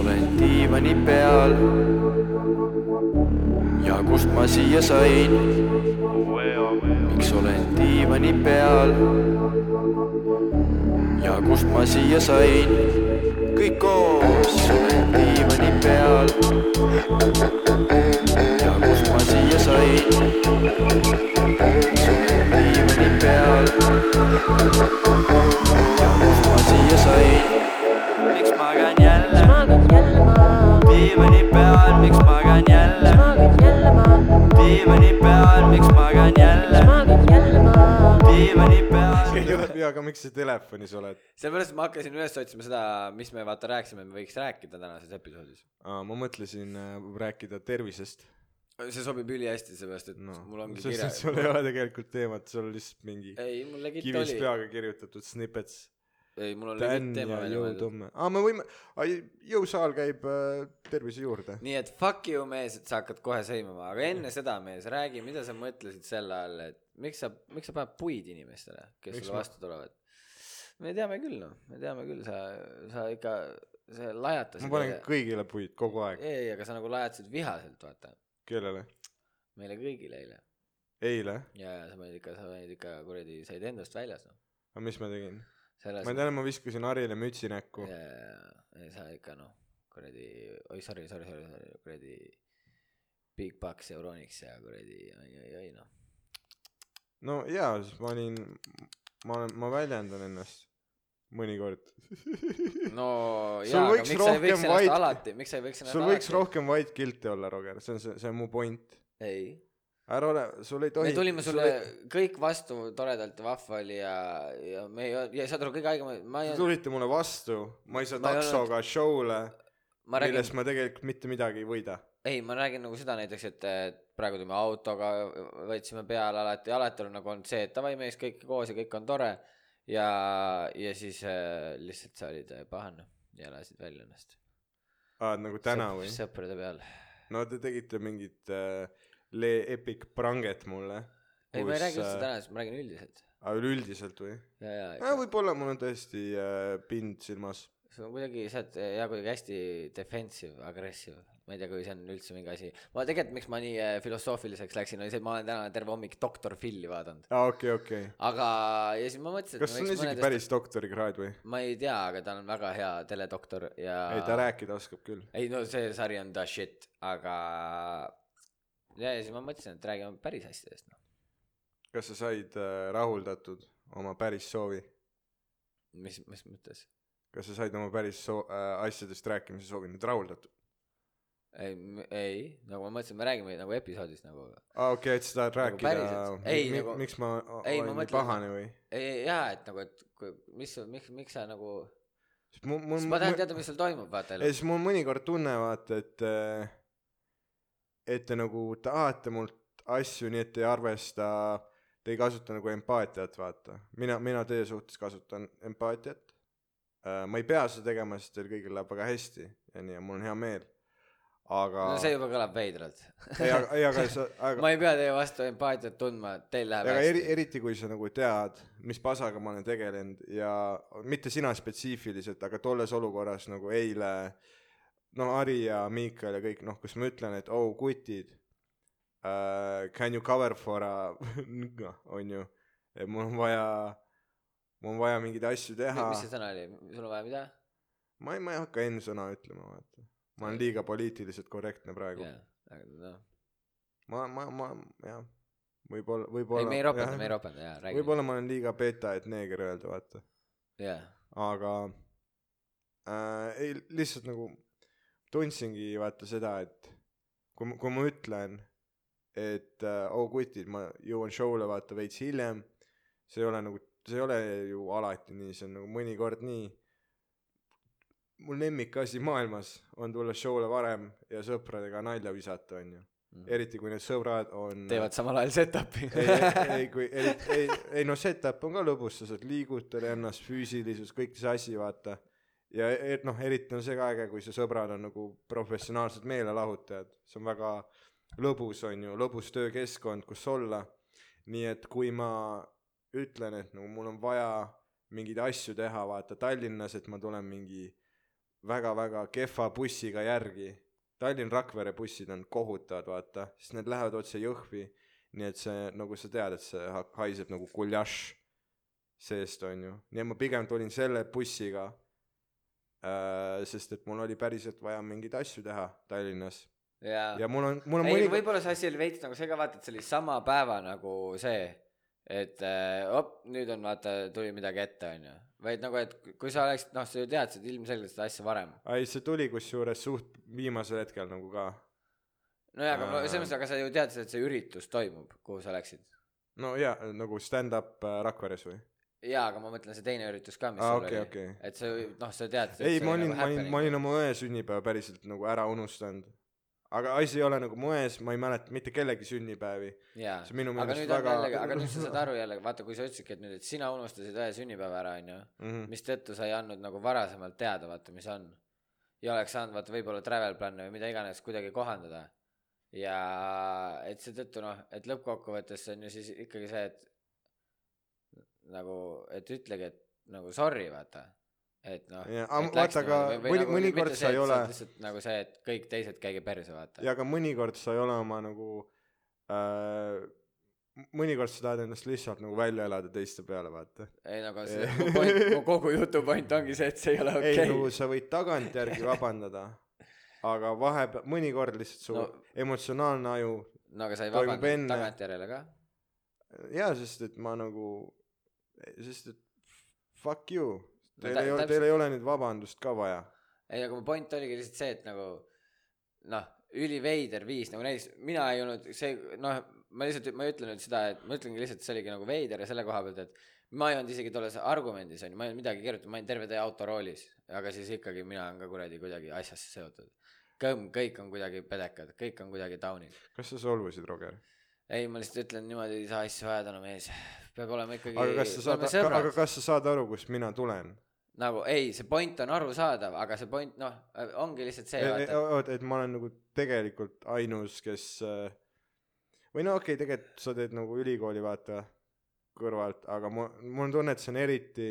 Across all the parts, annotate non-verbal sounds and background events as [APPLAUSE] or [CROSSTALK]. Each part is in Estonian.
olen diivani peal ja kust ma siia sain? miks olen diivani peal ja kust ma siia sain? kõik koos olen diivani peal ja kust ma siia sain? diivani peal miks magan jälle? diivani peal, miks magan jälle? diivani peal. [LAUGHS] ja aga miks sa telefonis oled? sellepärast ma hakkasin üles otsima seda, mis me vaata rääkisime, me võiks rääkida tänases episoodis. ma mõtlesin äh, rääkida tervisest. see sobib ülihästi, seepärast et no mul ongi kirja sul ei ole tegelikult teemat, sul on lihtsalt mingi ei, mul legit kivis oli. peaga kirjutatud snippets. Ei, mul Dan legit teema ja välja mõeldud. aa, me võime, jõusaal käib äh, tervise juurde. nii et fuck you mees, et sa hakkad kohe sõimama, aga enne seda mees, räägi, mida sa mõtlesid selle all, et miks sa, miks sa paned puid inimestele, kes sulle vastu tulevad? me teame küll noh, me teame küll, sa, sa ikka, sa lajatasid. ma panen kõigile puid kogu aeg. ei, ei, aga sa nagu lajatasid vihaselt, vaata, kellele? meile kõigile eile. eile? ja, ja sa panid ikka, sa panid ikka kuradi, said endast väljas noh. aga mis ma tegin? Selles ma tean, ma viskasin Harile mütsi näkku. Ja sa ikka noh, kuradi, oi sorry, sorry, sorry, sorry, kuradi Big Bucks Euronics ja kuradi oi, oi, oi noh. no jaa, siis ma olin, ma olen, ma väljendan ennast mõnikord. No jaa, aga võiks miks sa ei võiks rohkem ennast vait- alati, miks sa ei võiks ennast sul võiks alati- rohkem white guilt'i olla, Roger, see on see, see on mu point. ei, ära ole, sul ei tohi me tulime sulle kõik vastu toredalt vahva oli ja, ja me ei, ja saad aru, kõige haigem, ma ei Te, tulite mulle vastu, ma ei saa Ma ei taksoga show'le, ma räägin millest, ma tegelikult mitte midagi ei võida. ei, ma räägin nagu seda näiteks, et et praegu tulime autoga, võtsime peale alati, alati on nagu olnud see, et davai mees, kõik koos ja kõik on tore. ja, ja siis äh, lihtsalt sa olid äh, pahane ja lasid välja ennast. aa, nagu täna või? sõprade peal. no te tegite mingit äh, Le Epic pranget mulle. ei, ma ei räägi üldse tänasest, ma räägin üldiselt. aga üleüldiselt või? ja, ja, äh,. võib-olla mul on tõesti äh, pind silmas. see on kuidagi, sa oled äh, ja kuidagi hästi defensive, agressive. ma ei tea, kui see on üldse mingi asi. ma tegelikult, miks ma nii äh, filosoofiliseks läksin, oli see, et ma olen täna terve hommik Doktor Phil'i vaadanud. aa, okei, okei. aga, ja siis ma mõtlesin, kas see on isegi päris doktorikraad või? ma ei tea, aga ta on väga hea teledoktor ja ei, ta rääkida oskab küll. ei no see sari on the shit, aga ja, ja siis ma mõtlesin, et räägime päris asjadest noh. kas sa said äh, rahuldatud oma päris soovi? mis, mis mõttes? kas sa said oma päris soo- äh,, asjadest rääkimise soovi nüüd rahuldatud? ei, ei, nagu ma mõtlesin, me räägime nagu episoodis nagu. aa, okei, et sa tahad Nagu rääkida päriselt. Ei, mi- nagu- miks ma ei, olen nii pahane või? ei, jaa, et nagu, et kui, mis, miks, miks sa nagu, sest ma tahan teada, mis sul toimub, vaata ei, siis mul mõnikord tunne vaata, et äh, et te nagu tahate mult asju nii, et te ei arvesta, te ei kasuta nagu empaatiat, vaata. mina, mina teie suhtes kasutan empaatiat äh,. ma ei pea seda tegema, sest teil kõigil läheb väga hästi ja nii, ja mul on hea meel. aga no see juba kõlab veidralt. ei, aga, ei, aga sa, [LAUGHS] aga ma ei pea teie vastu empaatiat tundma, teil läheb aga eri, hästi. eriti kui sa nagu tead, mis pasaga ma olen tegelenud ja mitte sina spetsiifiliselt, aga tolles olukorras nagu eile no Ari ja Miikal ja kõik noh, kus ma ütlen, et oh kutid uh,, can you cover for a [LAUGHS] noh, on ju, et mul on vaja, mul on vaja mingeid asju teha. mis see sõna oli, sul on vaja mida? ma ei, ma ei hakka N-sõna ütlema, vaata. ma olen liiga poliitiliselt korrektne praegu aga noh, ma, ma, ma jah, võib-olla, võib-olla ei me ei ropenda, me ei ropenda, jaa, räägi. võib-olla ma olen liiga beta, et neeger öelda, vaata. jaa, aga äh, ei, lihtsalt nagu tundsingi vaata seda, et kui, kui ma ütlen, et äh, oh kutid, ma jõuan show'le vaata veits hiljem, see ei ole nagu, see ei ole ju alati nii, see on nagu mõnikord nii. mul lemmikasi maailmas on tulla show'le varem ja sõpradega nalja visata, onju. eriti kui need sõbrad on teevad samal ajal setup'i. ei, ei, ei, kui, ei, ei, ei no setup on ka lõbus, sa saad liigutada ennast, füüsilisus, kõik see asi, vaata. Ja et noh, eriti on see ka äge, kui su sõbrad on nagu professionaalsed meelelahutajad, see on väga lõbus, on ju, lõbus töökeskkond, kus olla. nii et kui ma ütlen, et nagu mul on vaja mingeid asju teha, vaata Tallinnas, et ma tulen mingi väga-väga kehva bussiga järgi. Tallinn-Rakvere bussid on kohutavad, vaata, sest need lähevad otse Jõhvi, nii et see, nagu sa tead, et see ha- haiseb nagu gulaš seest, onju. nii et ma pigem tulin selle bussiga sest et mul oli päriselt vaja mingeid asju teha Tallinnas jaa. ja mul on, mul on ei, mõnikord, võib-olla see asi oli veits nagu see ka vaata, et see oli sama päeva nagu see, et äh, op, nüüd on vaata, tuli midagi ette, onju. vaid nagu, et kui sa oleksid, noh, sa ju teadsid ilmselgelt seda asja varem. ei see tuli kusjuures suht viimasel hetkel nagu ka. no jaa, aga selles mõttes, aga sa ju teadsid, et see üritus toimub, kuhu sa läksid. no jaa, nagu stand-up äh, Rakveres või? jaa, aga ma mõtlen see teine üritus ka, mis Aa, sul okei, oli okei.. et sa, noh, sa teadsid. ei, ma olin, ma olin, ma olin oma õe sünnipäeva päriselt nagu ära unustanud. aga asi ei ole nagu mu ões, ma ei mäleta mitte kellegi sünnipäevi. see minu aga meelest väga- aga nüüd sa saad aru jälle, vaata, kui sa ütlesidki, et nüüd, et sina unustasid ühe sünnipäeva ära, onju, Mhm. mistõttu sa ei andnud nagu varasemalt teada, vaata, mis on. ja oleks saanud vaata võib-olla travel plan'e või mida iganes kuidagi kohandada. ja et seetõttu noh, et lõppkokkuvõttes on ju siis ikkagi see, et nagu, et ütlegi, et nagu sorry, vaata. et noh. Aga vaata, aga mõni- mõnikord sa ei ole- lihtsalt nagu see, et kõik teised käige perse, vaata. ja ka mõnikord sa ei ole oma nagu äh,, mõnikord sa tahad ennast lihtsalt nagu välja elada teiste peale, vaata. ei no aga see mu point, mu [LAUGHS] kogu jutu point ongi see, et see ei ole ei okei nagu sa võid tagantjärgi vabandada, aga vahepeal, mõnikord lihtsalt su No- no, emotsionaalne aju no aga sa ei vabandanud enne- tagantjärele ka. jaa, sest et ma nagu, sest et fuck you, No teil tä- ei ole, teil ei ole nüüd vabandust ka vaja. ei, aga mu point oligi lihtsalt see, et nagu noh, üliveider viis nagu näiteks mina ei olnud see noh, ma lihtsalt, ma ei ütle nüüd seda, et ma ütlengi lihtsalt, see oligi nagu veider ja selle koha pealt, et ma ei olnud isegi tolles argumendis onju, ma ei olnud midagi kirjutanud, ma olin terve tee autoroolis, aga siis ikkagi mina olen ka kuradi kuidagi asjasse seotud. kõmm, kõik on kuidagi pedekad, kõik on kuidagi taunid. kas sa solvusid, Roger? ei, ma lihtsalt ütlen niimoodi, ei saa asju ajada, no mees, peab olema ikkagi. aga kas sa saad, aga kas sa saad aru, kust mina tulen? nagu ei, see point on arusaadav, aga see point noh, ongi lihtsalt see, vaata. oot, et ma olen nagu tegelikult ainus, kes äh, või no okei okay,, tegelikult sa teed nagu ülikooli vaata kõrvalt, aga mu, mul on tunne, et see on eriti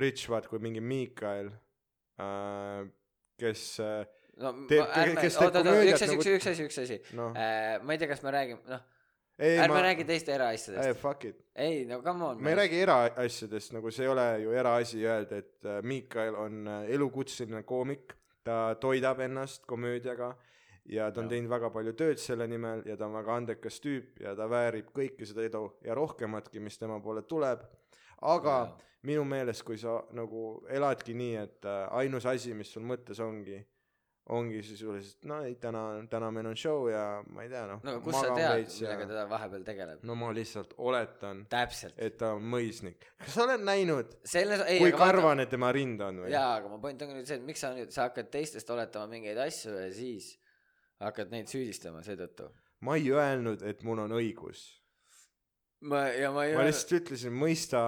rich vaat kui mingi Miikael äh,, kes äh, no teeb- ma- kes teeb oota, oota, komöödiat üks asi, nagu- üks, asi, üks asi. noh, ma ei tea, kas me räägime, noh, ärme ma, räägi teiste ei eraasjadest. fuck it, ei, no come on. me ei räägi eraasjadest, nagu see ei ole ju eraasi öelda, et äh, Miikael on äh, elukutseline koomik, ta toidab ennast komöödiaga ja ta on Jah. teinud väga palju tööd selle nimel ja ta on väga andekas tüüp ja ta väärib kõike seda edu ja rohkematki, mis tema poole tuleb. aga ja. minu meelest, kui sa nagu eladki nii, et äh, ainus asi, mis sul mõttes ongi, ongi sisuliselt, no ei, täna, täna meil on show ja ma ei tea, noh. no aga kust sa tead, millega ta vahepeal tegeleb? no ma lihtsalt oletan, täpselt. et ta on mõisnik. kas sa oled näinud, kui karvane tema rind on või? jaa, aga mu point ongi nüüd see, et miks sa nüüd, sa hakkad teistest oletama mingeid asju ja siis hakkad neid süüdistama seetõttu. ma ei öelnud, et mul on õigus. ma, ja ma ei ma öelnud, lihtsalt ütlesin, mõista,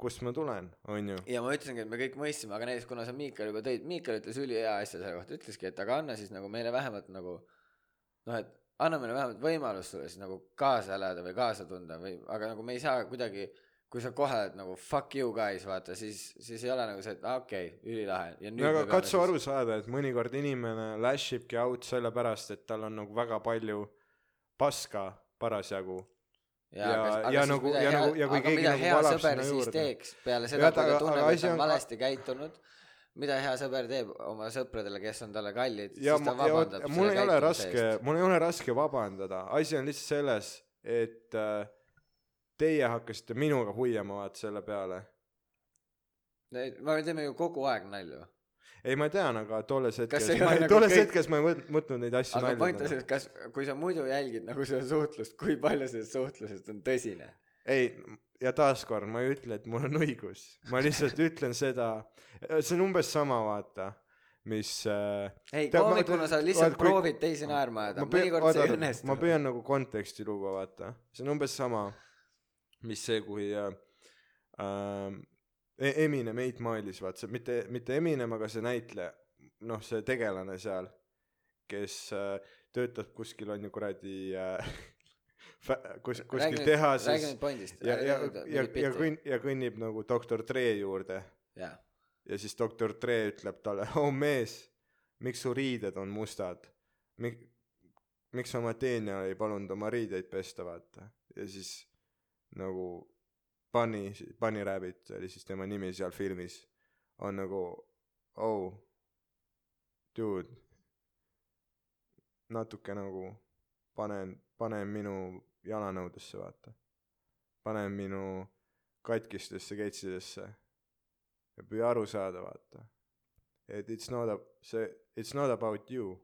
kust ma tulen, onju. ja ma ütlesingi, et me kõik mõistsime, aga näiteks kuna sa Miikal juba tõid, Miikal ütles ülihea asja selle kohta, ütleski, et aga anna siis nagu meile vähemalt nagu noh, et anna meile vähemalt võimalus sulle siis nagu kaasa elada või kaasa tunda või, aga nagu me ei saa kuidagi, kui sa kohe oled nagu fuck you guys, vaata, siis, siis ei ole nagu see, et okei okay,, ülilahe. no aga katsu aru saada, et mõnikord inimene lash ibki out sellepärast, et tal on nagu väga palju paska parasjagu. Ja, ja- aga, ja nagu- ja nagu- ja kui keegi nagu valab sinna siis juurde. teeks peale seda, kui ta aga- tunneb, et ta on valesti käitunud, mida hea sõber teeb oma sõpradele, kes on talle kallid, siis ta vabandab mul ei ole raske mul ei ole raske vabandada, asi on lihtsalt selles, et äh, teie hakkasite minuga huiama vaata selle peale. Me teeme ju kogu aeg nalju. ei, ma tean, aga tolles hetkes [LAUGHS] nagu tolles kõik- hetkes ma ei mõt- mõtnud neid asju aga point on naljadena. selles, kas, kui sa muidu jälgid nagu seda suhtlust, kui palju sellest suhtlusest on tõsine? ei, ja taaskord ma ei ütle, et mul on õigus, ma lihtsalt ütlen seda, see on umbes sama, vaata, mis äh, ei, koomikuna sa lihtsalt kui- proovid teisi naerma ajada, mõnikord see ei õnnestu ma. püüan nagu konteksti luua, vaata, see on umbes sama, mis see, kui äh, äh, Eminem Eight Mile'is, vaata see mitte, mitte Eminem, aga see näitleja, noh, see tegelane seal, kes äh, töötab kuskil on ju kuradi äh, [LAUGHS] kus, kuskil räägi tehases nüüd pointist. ja, ja, ja, ja kõnn-, ja kõnnib nagu doktor Dre juurde. Jaa, ja siis doktor Dre ütleb talle oh mees miks su riided on mustad? Mik- miks sa oma teenijal ei palunud oma riideid pesta vaata? Ja siis nagu Bunny Bunny Rabbit oli siis tema nimi seal filmis on nagu oh dude natuke nagu panen panen minu jalanõudesse vaata. Panen minu katkistesse ketsidesse. Ja püüa aru saada vaata. Et it's not a see it's not about you.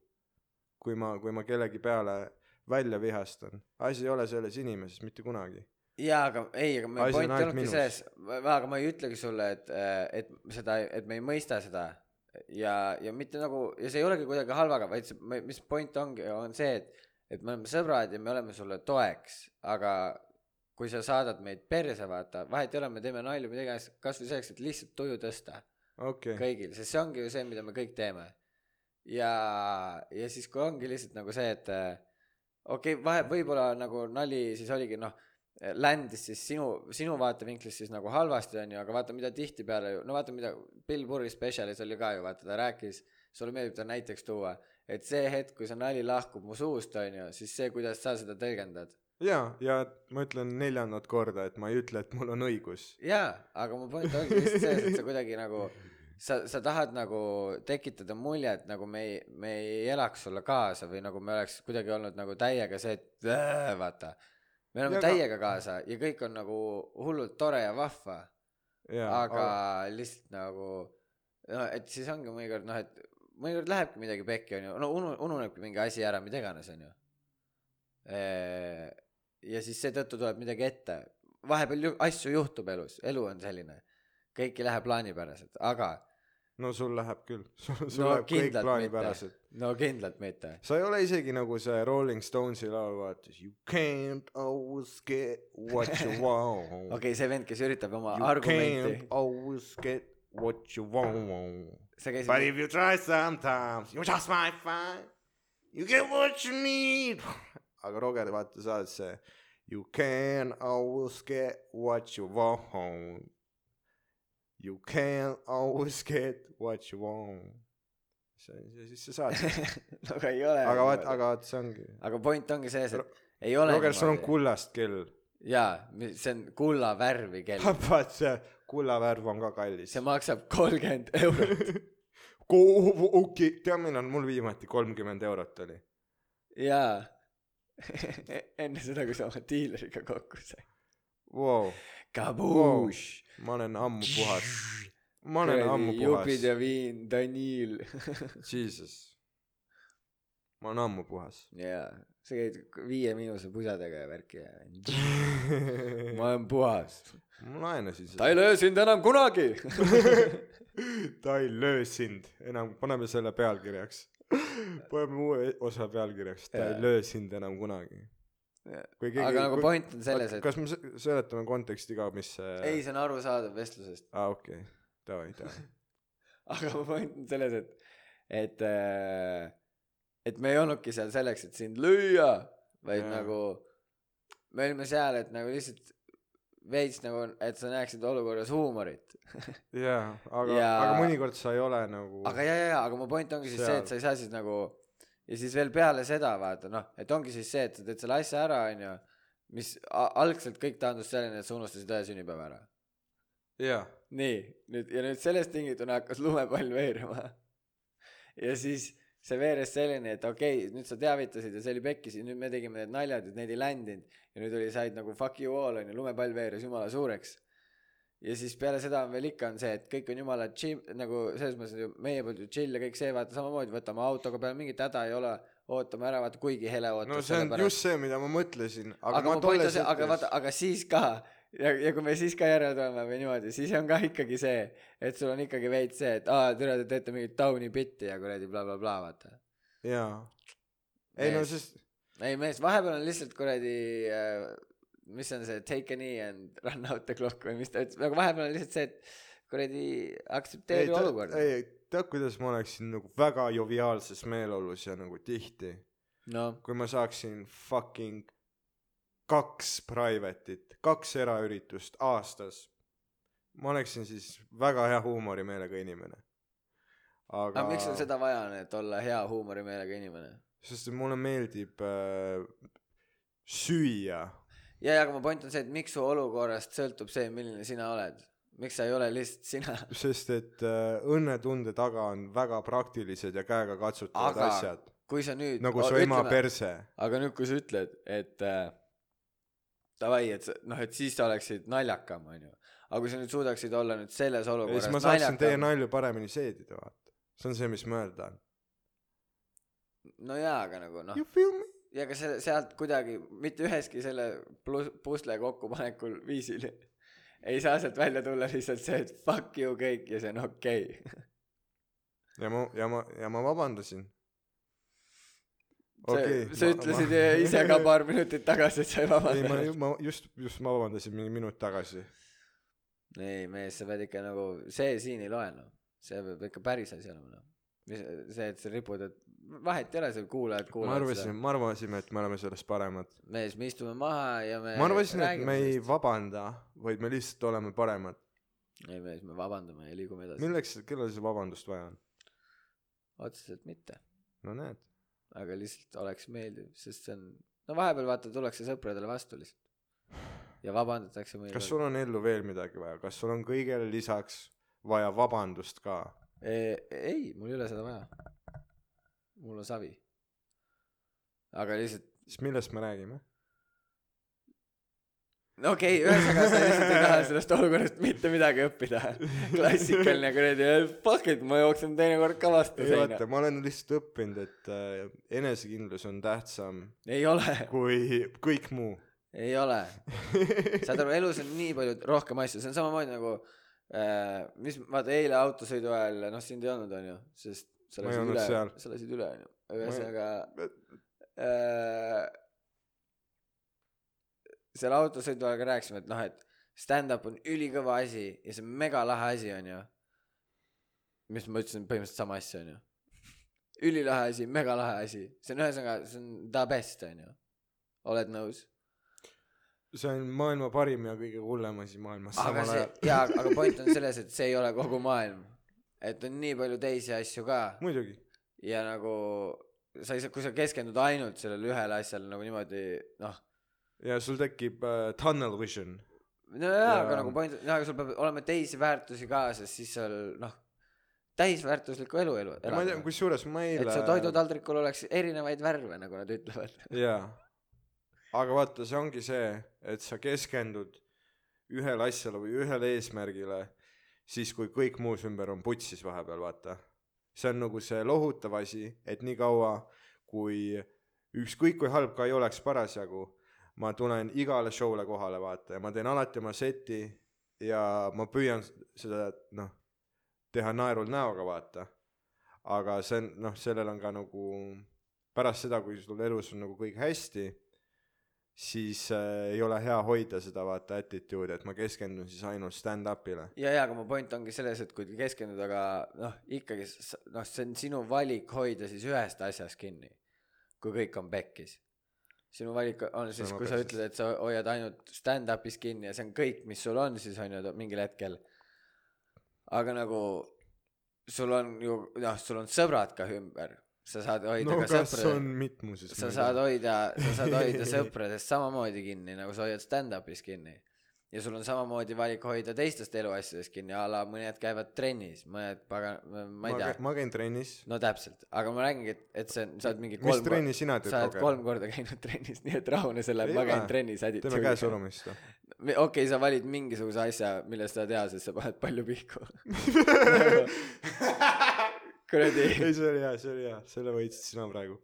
Kui ma kui ma kellegi peale välja vihastan asi ei ole selles inimeses mitte kunagi jaa aga ei aga meie point ei olnudki selles. Aga ma ei ütlegi sulle et et seda et me ei mõista seda. Ja ja mitte nagu ja see ei olegi kuidagi halvaga vaid see mis point ongi on see et et me oleme sõbrad ja me oleme sulle toeks. Aga kui sa saadad meid perse vaata vahet ei ole me teeme nalju mida iganes kasvõi selleks et lihtsalt tuju tõsta okei. okay. kõigil sest see ongi ju see mida me kõik teeme. Ja ja siis kui ongi lihtsalt nagu see et okei okay, vahe võib-olla nagu nali siis oligi noh landis siis sinu sinu vaatevinklist siis nagu halvasti onju aga vaata mida tihtipeale ju no vaata mida Bill Burri spetsialis oli ka ju vaata ta rääkis sulle meeldib ta näiteks tuua et see hetk kui see nali lahkub mu suust onju siis see kuidas sa seda tõlgendad. Jaa ja ma ütlen neljandat korda et ma ei ütle et mul on õigus. Jaa aga mu point ongi lihtsalt selles et sa kuidagi nagu sa sa tahad nagu tekitada muljet nagu me ei me ei elaks sulle kaasa või nagu me oleks kuidagi olnud nagu täiega see et äh, vaata me oleme Ja aga- täiega kaasa ja kõik on nagu hullult tore ja vahva. Jaa aga lihtsalt nagu no et siis ongi mõnikord noh et mõnikord lähebki midagi pekki onju no unu- ununebki mingi asi ära mida iganes onju ja siis seetõttu tuleb midagi ette. Vahepeal ju asju juhtub elus. Elu on selline. Kõik ei lähe plaanipäraselt aga no sul läheb küll. [LAUGHS] Sul, sul no läheb kõik plaanipäraselt. No kindlalt mitte. Sa ei ole isegi nagu see Rolling Stonesi laul vaata you can't always get what you [LAUGHS] want. Okei okay, see vend kes üritab oma you argumenti can't always get what you want. See käis But if you try sometimes, you just might find you get what you need. [LAUGHS] aga Roger, vaata sa oled see You can always get what you want. You can always get what you want. see, siis sa saad. [LAUGHS] no aga ei ole aga vaat, aga vaat see ongi. aga point ongi selles et ei ole Roger, sul on kullast kell. jaa see on kulla värvi kell [LAUGHS] vaat see kullavärv on ka kallis see. maksab kolmkümmend [LAUGHS] eurot okei, tead millal mul viimati kolmkümmend eurot oli? jaa enne seda kui sa oma diileriga kokku said Wow. Kabuuš [LAUGHS] ma olen ammu puhas. ma olen ammu jupid puhas. ja viin Daniil Jesus. ma olen ammu puhas. jaa sa käid viie miinuse pusadega ja värki ja [LAUGHS] ma olen puhas ma laenasin ta ei löö sind enam kunagi [LAUGHS] ta ei löö sind enam, paneme selle pealkirjaks. paneme uue osa pealkirjaks, ta Jaa. ei löö sind enam kunagi. Keegi- aga nagu point on selles et kas me se- seletame konteksti ka, mis see ei see on arusaadav vestlusest aa ah, okei okay., davai, davai. [LAUGHS] aga point on selles et et äh, et me ei olnudki seal selleks et sind lüüa vaid Jaa. nagu me olime seal et nagu lihtsalt veits nagu et sa näeksid olukorras huumorit jaa, aga Ja- aga mõnikord sa ei ole nagu aga ja ja ja aga mu point ongi siis see Seal. et sa ei saa siis nagu ja siis veel peale seda vaata noh et ongi siis see et sa teed selle asja ära onju mis algselt kõik taandus selleni et sa unustasid ühe sünnipäeva ära. Jaa, nii nüüd ja nüüd sellest tingituna hakkas lumepall veerema. Ja siis see veeres selleni et okei okay, nüüd sa teavitasid ja see oli pekkis ja nüüd me tegime need naljad et need ei ländinud. Ja nüüd oli said nagu fuck you all onju lumepall veeres jumala suureks ja siis peale seda on veel ikka on see et kõik on jumala chill nagu selles mõttes meie poolt ju chill ja kõik see vaata samamoodi võtame autoga peale mingit häda ei ole ootame ära vaata kuigi hele ootas no see on just see, mida ma mõtlesin, aga, aga ma tolles see, aga vaata, aga siis ka ja, ja kui me siis ka järele tuleme või niimoodi, siis on ka ikkagi see, et sul on ikkagi veits see, et aa, tere, te teete mingit tauni bitti ja kuradi blablabla bla,, vaata. jaa. ei no sest ei mees, vahepeal on lihtsalt kuradi äh,, mis on see take a knee and run out the clock või mis ta ütles, nagu vahepeal on lihtsalt see, et kuradi ei aktsepteeri olukorda. ei tead kuidas ma oleksin nagu väga joviaalses meeleolus ja nagu tihti noh, kui ma saaksin fucking kaks private'it kaks eraüritust aastas ma oleksin siis väga hea huumorimeelega inimene. aga aga miks sul seda vaja on, et olla hea huumorimeelega inimene? sest mulle meeldib äh, süüa. ja, ja aga mu point on see, et miks su olukorrast sõltub see, milline sina oled. miks sa ei ole lihtsalt sina? [LAUGHS] sest et äh, õnnetunde taga on väga praktilised ja käegakatsutavad Aga- asjad, kui sa nüüd nagu su ema perse. aga nüüd, kui sa ütled, et äh, davai, et noh, et siis sa oleksid naljakam, onju. aga kui sa nüüd suudaksid olla nüüd selles olukorras siis ma saaksin teie nalju paremini seedida, vaata. see on see, mis ma öelda tahan. no jaa, aga nagu noh You, feel me? Ja aga see sealt kuidagi mitte üheski selle plus- pusle kokkupanekul viisil ei saa sealt välja tulla lihtsalt see, et fuck you kõik ja see on okei okay.. ja ma, ja ma, ja ma vabandasin. sa, sa ütlesid ma... ise ka paar minutit tagasi, et sa ei ei, ma ma just, just ma vabandasin mingi minut tagasi. ei mees, sa pead ikka nagu, see siin ei loe noh, see peab ikka päris asi olema noh. Mis see, et sa ripud, et vahet ei ole, seal kuulajad ma kuulavad arvasin, ma arvasime, et me oleme sellest paremad. mees, me istume maha ja me ma arvasin, et me ei sellest. vabanda, vaid me lihtsalt oleme paremad. ei mees, me vabandame ja liigume edasi. milleks, kellel seda vabandust vaja on? otseselt mitte, no näed. aga lihtsalt oleks meeldiv, sest see on, no vahepeal vaata tullakse sõpradele vastu lihtsalt ja vabandatakse kas sul on ellu veel midagi vaja, kas sul on kõigele lisaks vaja vabandust ka? ei, ei, mul ei ole seda vaja. mul on savi. aga lihtsalt, siis millest me räägime? no okei okay,, ühesõnaga sa lihtsalt ei taha sellest olukorrast mitte midagi õppida. [LAUGHS] klassikaline kuradi, fuck it, ma jooksen teinekord ka vastu ei vaata, seina. ma olen lihtsalt õppinud, et äh, enesekindlus on tähtsam ei ole, kui kõik muu. ei ole. [LAUGHS] saad aru, elus on nii palju rohkem asju, see on samamoodi nagu äh,, mis, vaata eile autosõidu ajal, noh sind ei olnud, onju, sest sa lasid üle sa lasid üle, onju. ühesõnaga äh, seal autosõidu ajal ka rääkisime, et noh, et stand-up on ülikõva asi ja see on megalahe asi, onju. mis ma ütlesin põhimõtteliselt sama asja, onju. ülilahe asi, megalahe asi, see on ühesõnaga, see on the best, onju. oled nõus? See on maailma parim ja kõige hullem asi maailmas aga see jaa, aga [LAUGHS] point on selles, et see ei ole kogu maailm. et on nii palju teisi asju ka muidugi. ja nagu sa ei saa, kui sa keskendud ainult sellele ühele asjale nagu niimoodi, noh. ja sul tekib äh, tunnel vision. no jaa, aga Ja- nagu point, jaa, aga sul peab olema teisi väärtusi ka, sest siis seal noh, täisväärtuslikku elu elu ma ei tea, kusjuures ma et eile su toidutaldrikul oleks erinevaid värve, nagu nad ütlevad. jaa. Aga vaata, see ongi see, et sa keskendud ühele asjale või ühele eesmärgile, siis kui kõik muus ümber on putsis vahepeal, vaata. see on nagu see lohutav asi, et niikaua kui ükskõik kui halb ka ei oleks parasjagu, ma tulen igale show'le kohale, vaata, ja ma teen alati oma seti ja ma püüan seda, noh, teha naerul näoga, vaata. aga see on, noh, sellel on ka nagu pärast seda, kui sul elus on nagu kõik hästi, siis äh, ei ole hea hoida seda vaata attitude'i, et ma keskendun siis ainult stand-up'ile. ja, ja, aga mu point ongi selles, et kui keskenduda ka noh, ikkagi noh, see on sinu valik hoida siis ühest asjast kinni, kui kõik on pekkis. sinu valik on siis, kui sa ütled, et sa hoiad ainult stand-up'is kinni ja see on kõik, mis sul on siis on ju mingil hetkel. aga nagu sul on ju noh, sul on sõbrad ka ümber, sa saad hoida no ka kas sõprade on mitmuses? sa saad hoida, sa saad hoida sõpradest samamoodi kinni, nagu sa hoiad stand-up'is kinni. ja sul on samamoodi valik hoida teistest eluasjadest kinni, a la mõned käivad trennis, mõned pagan, ma ei tea. ma käin trennis. no täpselt, aga ma räägingi, et, et see on, sa oled mingi mis kolm trenni sina teed sa oled kolm korda käinud [LAUGHS] trennis, nii et rahune selle, ma käin trennis teeme käesurumist. okei okay,, sa valid mingisuguse asja, millest sa tead, et sa paned palju pihku. [LAUGHS] [LAUGHS] kuradi [LAUGHS] ei, see oli hea, see oli hea, selle võitsid sina praegu.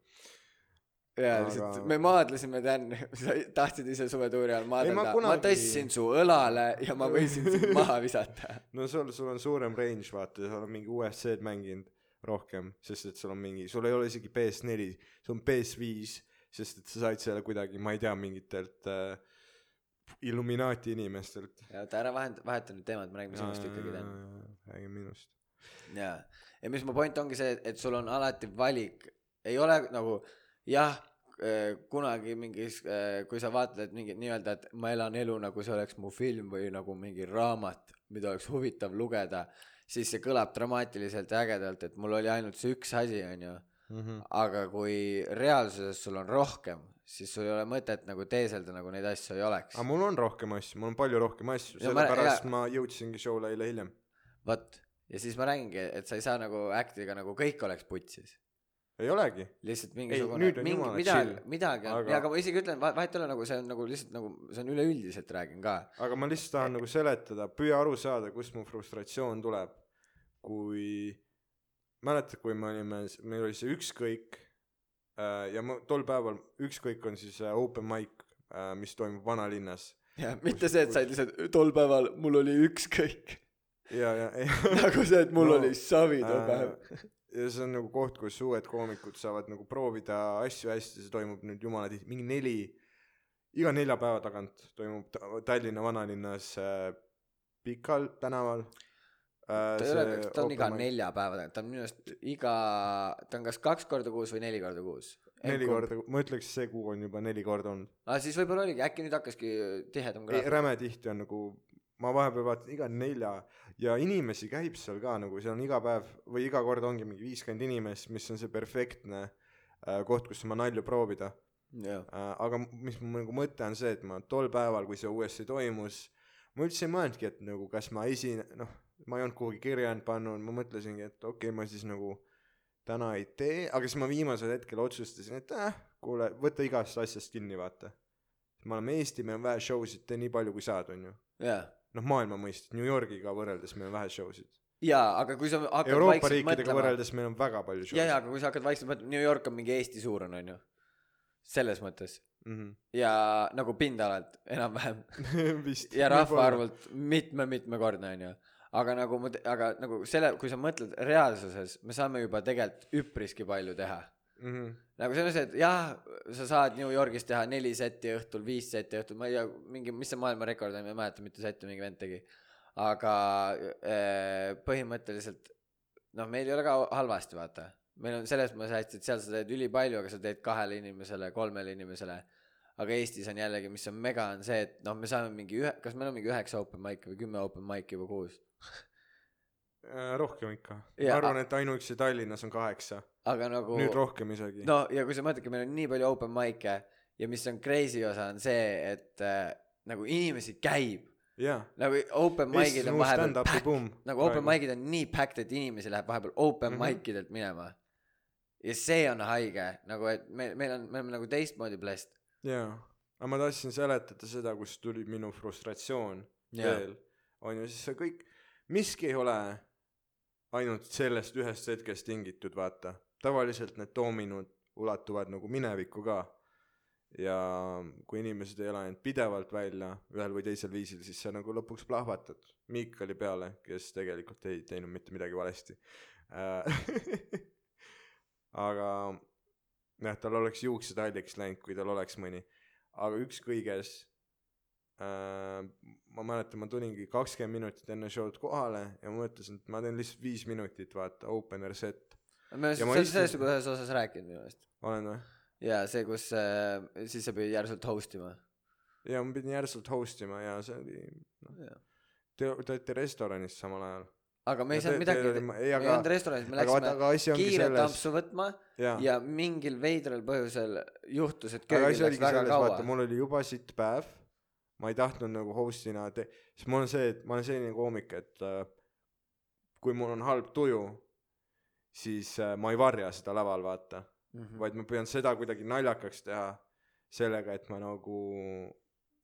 jaa lihtsalt me maadlesime Dan, [LAUGHS] sa tahtsid ise suvetuuri ajal ma maadelda, ma kunagi- tõstsin su õlale ja ma võisin sind maha visata. [LAUGHS] no sul, sul on suurem range, vaata, sa oled mingi UFC-d mänginud rohkem, sest et sul on mingi, sul ei ole isegi PS4, sul on PS5, sest et sa said selle kuidagi, ma ei tea, mingitelt äh, Illuminaati inimestelt. ja oota, ära vahenda, vaheta nüüd teemat, me räägime sinust ikkagi, Dan. räägi minust. jaa, ja mis mu point ongi see, et sul on alati valik, ei ole nagu jah, kunagi mingis, kui sa vaatad, et mingi nii-öelda, et ma elan elu nagu see oleks mu film või nagu mingi raamat, mida oleks huvitav lugeda, siis see kõlab dramaatiliselt ja ägedalt, et mul oli ainult see üks asi, onju. Mhm. aga kui reaalsuses sul on rohkem, siis sul ei ole mõtet nagu teeselda, nagu neid asju ei oleks aga. mul on rohkem asju, mul on palju rohkem asju, Ja ma- sellepärast ja- ma jõudsingi show'le eile hiljem. vot, ja siis ma räägingi, et sa ei saa nagu act'iga nagu kõik oleks putsis. ei olegi. lihtsalt mingisugune mingi midagi midagi on Aga- ja aga ma isegi ütlen, vahet ei ole nagu see on nagu lihtsalt nagu see on üleüldiselt räägin ka. aga ma lihtsalt tahan nagu seletada, püüa aru saada, kust mu frustratsioon tuleb. kui, mäletad, kui me olime, meil oli see ükskõik äh, ja ma tol päeval, ükskõik on siis äh, open mic äh,, mis toimub vanalinnas. jah, mitte see, et sa olid lihtsalt tol päeval mul oli ükskõik. ja, ja, nagu see, et mul No, oli savi too äh, päev. ja see on nagu koht, kus uued koomikud saavad nagu proovida asju hästi, see toimub nüüd jumala tihti, mingi neli, iga nelja päeva tagant toimub Ta- Tallinna vanalinnas äh, Pikal tänaval äh,. ta ei ole, ta on iga nelja päeva tagant, ta on minu arust iga, ta on kas kaks korda kuus või neli korda kuus. neli. korda, ma ütleks, see kuu on juba neli korda olnud. aa, siis võib-olla oligi, äkki nüüd hakkaski tihedam ei, graafik. räme tihti on nagu, ma vahepeal vaatan iga nelja ja inimesi käib seal ka nagu seal on iga päev või iga kord ongi mingi viiskümmend inimest, mis on see perfektne äh, koht, kus oma nalju proovida jah, äh,. aga mis mu nagu mõte on see, et ma tol päeval, kui see uuesti toimus, ma üldse ei mõelnudki, et nagu kas ma esine-, noh, ma ei olnud kuhugi kirja end pannud, ma mõtlesingi, et okei okay,, ma siis nagu täna ei tee, aga siis ma viimasel hetkel otsustasin, et äh, kuule, võta igast asjast kinni, vaata. me oleme Eesti, meil on vähe show sid, tee nii palju, kui saad, onju. jah. noh, maailma mõistes, New Yorgiga võrreldes meil on vähe show sid. jaa, aga kui sa hakkad Euroopa vaikselt riikidega mõtlema, võrreldes meil on väga palju show ja, ja, aga kui sa hakkad vaikselt mõtlema, New York on mingi Eesti suurune, onju. selles mõttes. mm. ja nagu pindalalt enam-vähem [LAUGHS] -hmm. ja rahvaarvult mitme-mitmekordne onju aga nagu aga nagu selle, kui sa mõtled reaalsuses, me saame juba tegelikult üpriski palju teha. mm. -hmm. nagu selles et jah, sa saad New Yorgis teha neli setti õhtul, viis setti õhtul, ma ei tea, mingi, mis see maailmarekord on, ma ei mäleta, mitu setti mingi vend tegi. aga äh, põhimõtteliselt noh, meil ei ole ka halvasti, vaata. meil on selles mõttes hästi, et seal sa teed ülipalju, aga sa teed kahele inimesele, kolmele inimesele. aga Eestis on jällegi, mis on mega, on see, et noh, me saame mingi ühe, kas meil on mingi üheksa open mic'i või kümme open mic'i juba kuus. [LAUGHS] Äh, rohkem ikka. Ma arvan, et ainuüksi Tallinnas on kaheksa, aga nagu nüüd rohkem isegi. no ja kui sa mõtledki, meil on nii palju open mic'e ja mis on crazy osa on see, et äh, nagu inimesi käib. jaa. nagu open mic'id on vahepeal packed, nagu open mic'id on nii packed, et inimesi läheb vahepeal open mm. -hmm. mic idelt minema. ja see on haige, nagu et me, meil on, me oleme nagu teistmoodi blessed. jaa, aga ma tahtsin seletada seda, kust tuli minu frustratsioon Jaa. veel, on ju, siis see kõik, miski ei ole ainult sellest ühest hetkest tingitud, vaata. tavaliselt need doominud ulatuvad nagu minevikku ka. ja kui inimesed ei ela end pidevalt välja ühel või teisel viisil, siis sa nagu lõpuks plahvatad Miikali peale, kes tegelikult ei teinud mitte midagi valesti. [LAUGHS] aga jah, tal oleks juuksed halliks läinud, kui tal oleks mõni. aga ükskõiges äh, ma mäletan, ma tulingi kakskümmend minutit enne show'd kohale ja ma mõtlesin, et ma teen lihtsalt viis minutit, vaata, opener set. me Ja oleme sellest juba ühes osas rääkinud minu meelest. olen või? ja see, kus äh, siis sa pidid järsult host ima. ja ma pidin järsult host ima ja see oli, Jaa. te, te olite restoranis samal ajal. aga me ei Ja saanud midagi ei, olnud restoranis, me läksime kiirelt ampsu võtma jaa. ja mingil veidral põhjusel juhtus, et köögil läks väga kaua mul oli juba sitt päev, ma ei tahtnud nagu host'ina te-, sest mul on see, et ma olen selline koomik, et äh, kui mul on halb tuju, siis äh, ma ei varja seda laval, vaata mm. -hmm. vaid ma püüan seda kuidagi naljakaks teha sellega, et ma nagu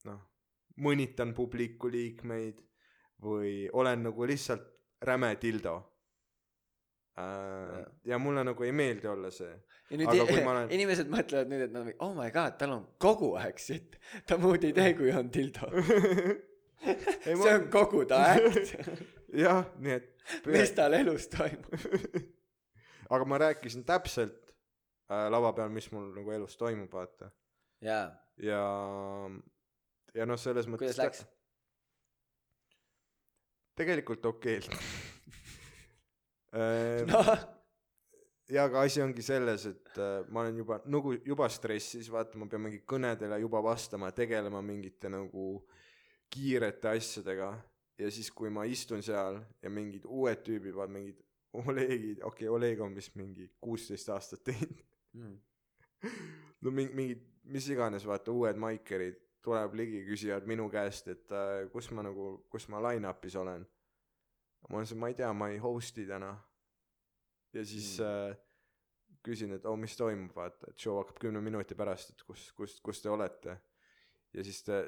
noh, mõnitan publiku liikmeid või olen nagu lihtsalt räme dildo äh,. ja mulle nagu ei meeldi olla see. ja nüüd Aga olen- inimesed mõtlevad nüüd, et nad oh my god, tal on kogu aeg sitt. ta muud ei tee, kui on dildo. [LAUGHS] Ei, ma- see on kogu ta äkt, [LAUGHS] jah, nii et mis tal elus toimub. [LAUGHS] aga ma rääkisin täpselt äh, lava peal, mis mul nagu elus toimub, vaata. jaa, ja, ja noh, selles mõttes kuidas läks? tegelikult okeilt äh, noh, ja aga asi ongi selles, et äh, ma olen juba nagu juba stressis, vaata, ma pean mingi kõnedele juba vastama, tegelema mingite nagu kiirete asjadega ja siis, kui ma istun seal ja mingid uued tüübid, vaat mingid Olegid, okei okay,, Oleg on vist mingi kuusteist aastat teinud. mm. [LAUGHS] no mingi, mingid, mis iganes, vaata uued maikerid tuleb ligi, küsivad minu käest, et äh, kus ma nagu, kus ma line-up'is olen. Ma see, ma ei tea, ma ei host'i täna. ja siis Mm. äh, küsin, et oo, mis toimub, vaata, et show hakkab kümne minuti pärast, et kus, kus, kus te olete. ja siis te,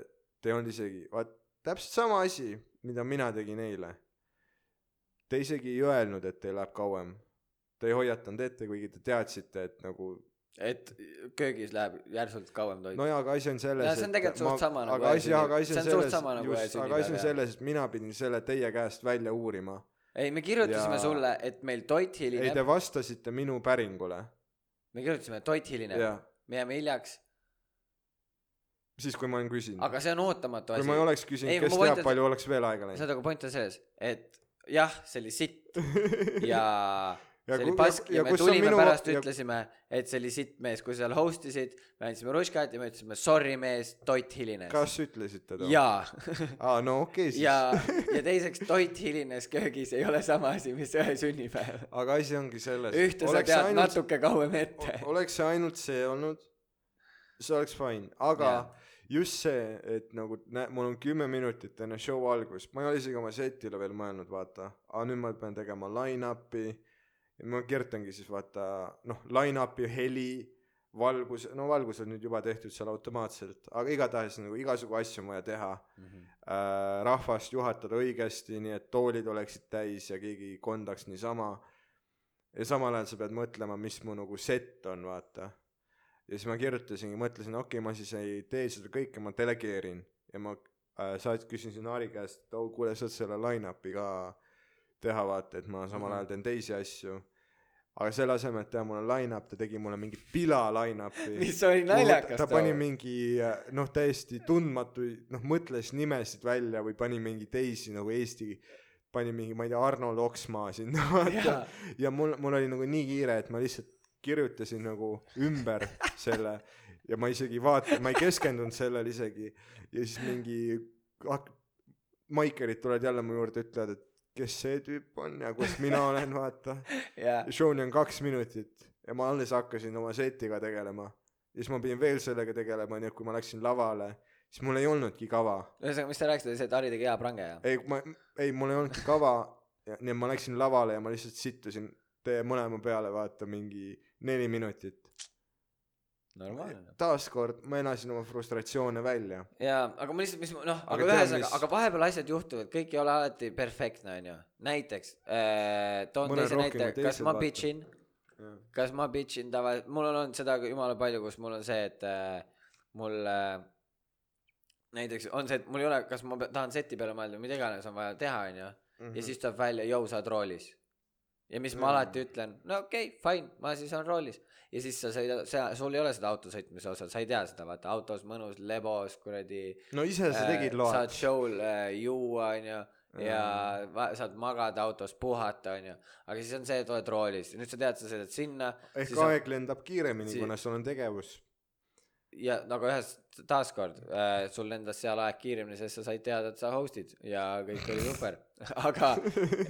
te ei olnud isegi, vaat täpselt sama asi, mida mina tegin eile. Te isegi ei öelnud, et teil läheb kauem. Te ei hoiatanud ette, kuigi te teadsite, et nagu et köögis läheb järsult kauem toit no jaa, aga asi on selles see on tegelikult suht sama nagu aga asi, aga asi on selles nagu just, aga asi on selles, et mina pidin selle teie käest välja uurima. ei me kirjutasime Ja- sulle et meil toit ei, hilineb te vastasite minu päringule. me kirjutasime et toit hilineb me jääme hiljaks siis kui ma olen küsinud. aga see on ootamatu kui asi ma ei oleks küsinud Ei,, kes teab, ta- palju oleks veel aega saad läinud. aga point on selles et jah see oli sitt [LAUGHS] Ja see oli pask ja- ja, ja me tulime minu- pärast ja- ütlesime et see oli sitt mees kui sa seal host isid me andsime ruškat ja me ütlesime sorry mees toit hilines kas ütlesite too? jaa [LAUGHS] aa, no okei okay, siis. ja ja teiseks toit hilines köögis ei ole sama asi mis ühe sünnipäev aga asi ongi selles. ühte sa tead ainult... natuke kauem ette oleks see ainult see olnud, see oleks fine, aga Jaa. just see, et nagu näe, mul on kümme minutit enne show algust, ma ei ole isegi oma setile veel mõelnud, vaata, aga nüüd ma pean tegema line-up'i ma kirjutangi siis vaata noh, line-up'i heli, valgus, no valgus on nüüd juba tehtud seal automaatselt, aga igatahes nagu igasugu asju on vaja teha Mhm. äh, rahvast juhatada õigesti, nii et toolid oleksid täis ja keegi ei kondaks niisama. ja samal ajal sa pead mõtlema, mis mu nagu set on, vaata. ja siis ma kirjutasingi, mõtlesin, okei okay,, ma siis ei tee seda kõike, ma delegeerin ja ma äh, saat-, küsisin Ari käest, et oh kuule, saad selle line-up'i ka teha, vaata, et ma samal Mhm. ajal teen teisi asju. aga selle asemel, et teha mulle line-up, ta tegi mulle mingi pila line-up'i. [LAUGHS] Mis oli naljakas ta pani mingi noh, täiesti tundmatuid, noh, mõtles nimesid välja või pani mingi teisi nagu Eesti, pani mingi, ma ei tea, Arnold Oksmaa sinna [LAUGHS] vaata. Ja mul, mul oli nagu nii kiire, et ma lihtsalt kirjutasin nagu ümber selle ja ma isegi vaata-, ma ei keskendunud sellele isegi. Ja siis mingi hak- maikerid tulevad jälle mu juurde, ütlevad, et kes see tüüp on ja kus mina [LAUGHS] olen, vaata. Ja show'ni on kaks minutit. Ja ma alles hakkasin oma setiga tegelema. Ja siis ma pidin veel sellega tegelema nii et kui ma läksin lavale siis mul ei olnudki kava. Ühesõnaga mis sa rääkisid oli see et Harri tegi hea prange ja ei ma ei mul ei olnudki kava. Ja nii et ma läksin lavale ja ma lihtsalt sittusin teie mõlema peale vaata mingi neli minutit taaskord ma elasin oma frustratsioone välja. Jaa aga ma lihtsalt mis noh aga, ühesõnaga aga vahepeal asjad juhtuvad kõik ei ole alati perfektne onju. Näiteks äh, toon teise näite kas ma vaata. bitchin? Kas ma bitchin? Tavaliselt mul on olnud seda jumala palju kus mul on see et äh, mul äh, näiteks on see et mul ei ole kas ma tahan seti peale mõelda mida iganes on vaja teha onju. Mhm. ja siis tuleb välja jõu sa oled roolis ja mis ma Mm. alati ütlen no okei okay, fine ma siis olen roolis ja siis sa sõidad sa sul ei ole seda autosõitmise osa sa ei tea seda vaata autos mõnus lebos kuradi no ise sa tegid äh, saad load show'l äh, juua onju ja va- saad magada autos puhata onju. Aga siis on see et oled roolis nüüd sa tead sa sõidad sinna ehk siis on- aeg lendab kiiremini si- kuna sul on tegevus ja nagu ühes taaskord äh, sul lendas seal aeg kiiremini sest sa said teada et sa host'id ja kõik oli super. [LAUGHS] Aga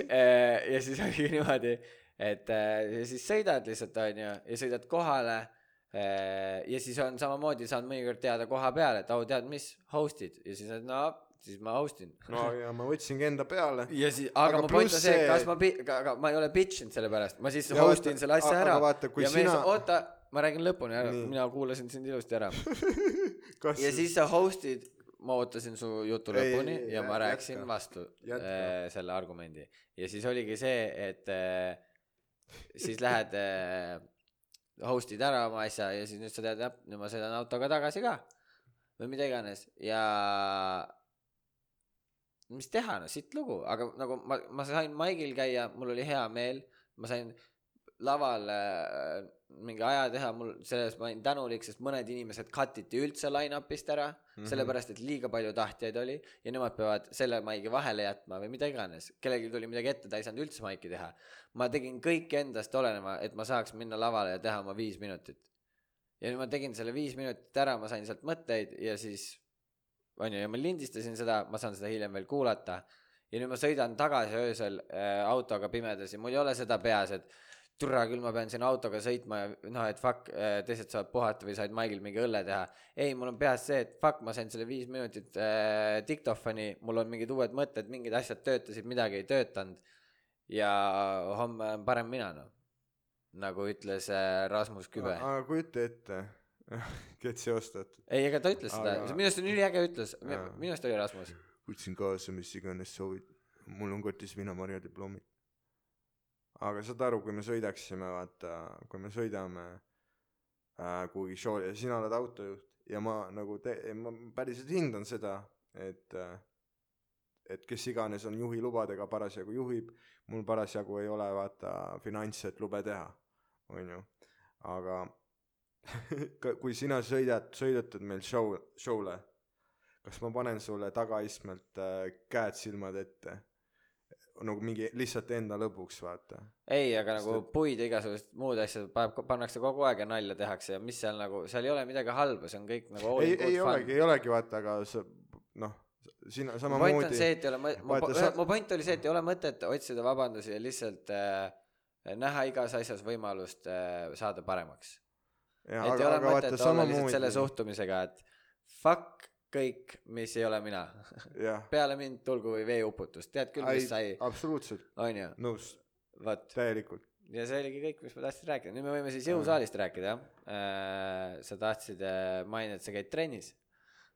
äh, ja siis oligi niimoodi et äh, ja siis sõidad lihtsalt onju ja sõidad kohale äh, ja siis on samamoodi saad mõnikord teada koha peal et au tead mis host'id. Ja siis oled no siis ma host in no ja ma võtsingi enda peale. Ja siis aga, Aga aga mu point on see, kas ma aga, aga ma ei ole bitch inud selle pärast. Ma siis host in selle asja aga ära. ja mees oota ma räägin lõpuni ära mina kuulasin sind ilusti ära. [LAUGHS] Ja siis sa host'id ma ootasin su jutu Ei, lõpuni ei, ja jä- ma rääkisin jätka. vastu Jätka. äh, selle argumendi. Ja siis oligi see et äh, siis lähed äh, host'id ära oma asja ja siis nüüd sa tead jah nüüd ma sõidan autoga tagasi ka. Või mida iganes. Ja mis teha no sitt lugu. Aga nagu ma ma sain maigil käia mul oli hea meel. Ma sain laval äh, mingi aja teha mul selles ma olin tänulik sest mõned inimesed cut iti üldse line-up'ist ära mm. -hmm. sellepärast et liiga palju tahtjaid oli ja nemad peavad selle maigi vahele jätma või mida iganes kellelgi tuli midagi ette ta ei saanud üldse maiki teha ma tegin kõik endast oleneva et ma saaks minna lavale ja teha oma viis minutit ja nüüd ma tegin selle viis minutit ära ma sain sealt mõtteid ja siis onju ja ma lindistasin seda ma saan seda hiljem veel kuulata ja nüüd ma sõidan tagasi öösel äh, autoga pimedas ja mul ei ole seda peas, et türa küll ma pean siin autoga sõitma ja noh, et fuck, teised saavad puhata või said Maigil mingi õlle teha. ei, mul on peas see, et fuck, ma sain selle viis minutit äh, diktofoni, mul on mingid uued mõtted, mingid asjad töötasid, midagi ei töötanud. ja homme on parem mina noh, nagu ütles äh, Rasmus Kübe. aga kujuta ette, [LAUGHS] get seostatud. ei, ega ta ütles seda Aga-, minu arust on üliäge ütlus, minu arust oli Rasmus. võtsin kaasa, mis iganes soovid. mul on kotis viinamarja diplomid. Aga saad aru, kui me sõidaksime, vaata, kui me sõidame äh, kuhugi show'le ja sina oled autojuht ja ma nagu te-, ma päriselt hindan seda, et äh, et kes iganes on juhilubadega parasjagu juhib, mul parasjagu ei ole vaata finantse, et lube teha, onju. aga [LAUGHS] kui sina sõidad, sõidutad meil show, show'le, kas ma panen sulle tagaistmelt äh, käed silmad ette? Nagu mingi lihtsalt enda lõbuks, vaata. ei, aga nagu Sest et- puid ja igasugused muud asjad paneb, pannakse kogu aeg ja nalja tehakse ja mis seal nagu, seal ei ole midagi halba, see on kõik nagu ei, ei fun olegi, ei olegi vaata, aga sa noh, sina mu point on samamoodi see, et ei ole mu sa- mu point oli see, et ei ole mõtet otsida vabandusi ja lihtsalt äh, näha igas asjas võimalust äh, saada paremaks. et ei aga, ole aga mõtet olla lihtsalt samamoodi selle suhtumisega, et fuck kõik, mis ei ole mina. jah, [LAUGHS] peale mind tulgu või veeuputust, tead küll, mis sai, absoluutselt onju, nõus, vot. täielikult. ja see oligi kõik, mis ma tahtsin rääkida, nüüd me võime siis jõusaalist rääkida, jah. sa tahtsid äh, mainida, et sa käid trennis.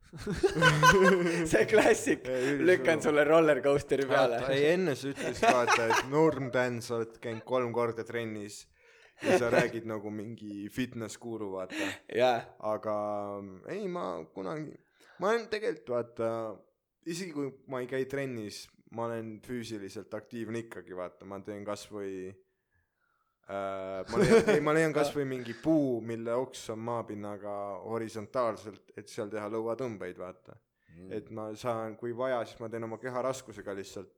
[LAUGHS] see klassik, lükkan sulle roller coaster'i peale. ei, enne sa ütlesid vaata, et Norm Dan, sa oled käinud kolm korda trennis ja sa räägid nagu mingi fitness guru, vaata. [LAUGHS] jaa, aga ei, ma kunagi, ma olen tegelikult vaata, isegi kui ma ei käi trennis, ma olen füüsiliselt aktiivne ikkagi, vaata, ma teen kasvõi äh, ma leian, ei ma leian kasvõi mingi puu, mille oks on maapinnaga horisontaalselt, et seal teha lõuatõmbeid, vaata. Mm. et ma saan, kui vaja, siis ma teen oma keha raskusega lihtsalt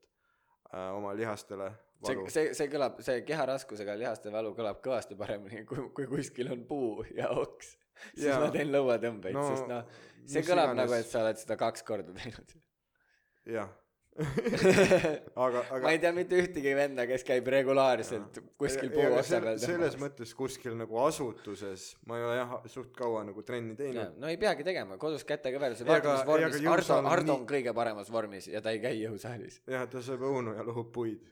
äh, oma lihastele see valu,. see, see kõlab, see keha raskusega lihaste valu kõlab kõvasti paremini, kui, kui kuskil on puu ja oks. [LAUGHS] siis Jaa. ma teen lõuatõmbeid no,, sest noh, see kõlab nagu, et sa oled seda kaks korda teinud. jah [LAUGHS] aga, aga ma ei tea mitte ühtegi venda, kes käib regulaarselt kuskil puu otsa peal selles. mõttes kuskil nagu asutuses ma ei ole jah suht kaua nagu trenni teinud no ei peagi tegema, kodus kätekõverusel, Ei, vaata mis vormis Ardo jõusaal, on Ardo nii- on kõige paremas vormis ja ta ei käi jõusaalis. jah ta sööb õunu ja lõhub puid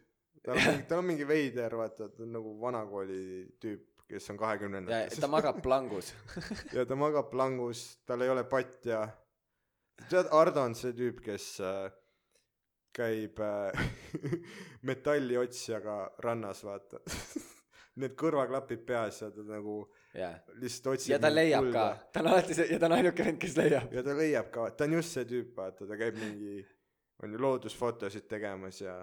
tal on mingi tal on mingi veider vaata ta on nagu vanakooli tüüp kes on kahekümnendates. Ta magab plangus. [LAUGHS] ja ta magab plangus tal ei ole patja tead Ardo on see tüüp kes äh, käib äh, [LAUGHS] metalliotsjaga rannas vaata. [LAUGHS] Need kõrvaklapid peas ja ta nagu jah, lihtsalt otsib ja ta leiab ka. Kulda., ta on alati see ja ta on ainuke vend, kes leiab. ja ta leiab ka. Ta on just see tüüp vaata. Ta käib mingi on ju loodusfotosid tegemas ja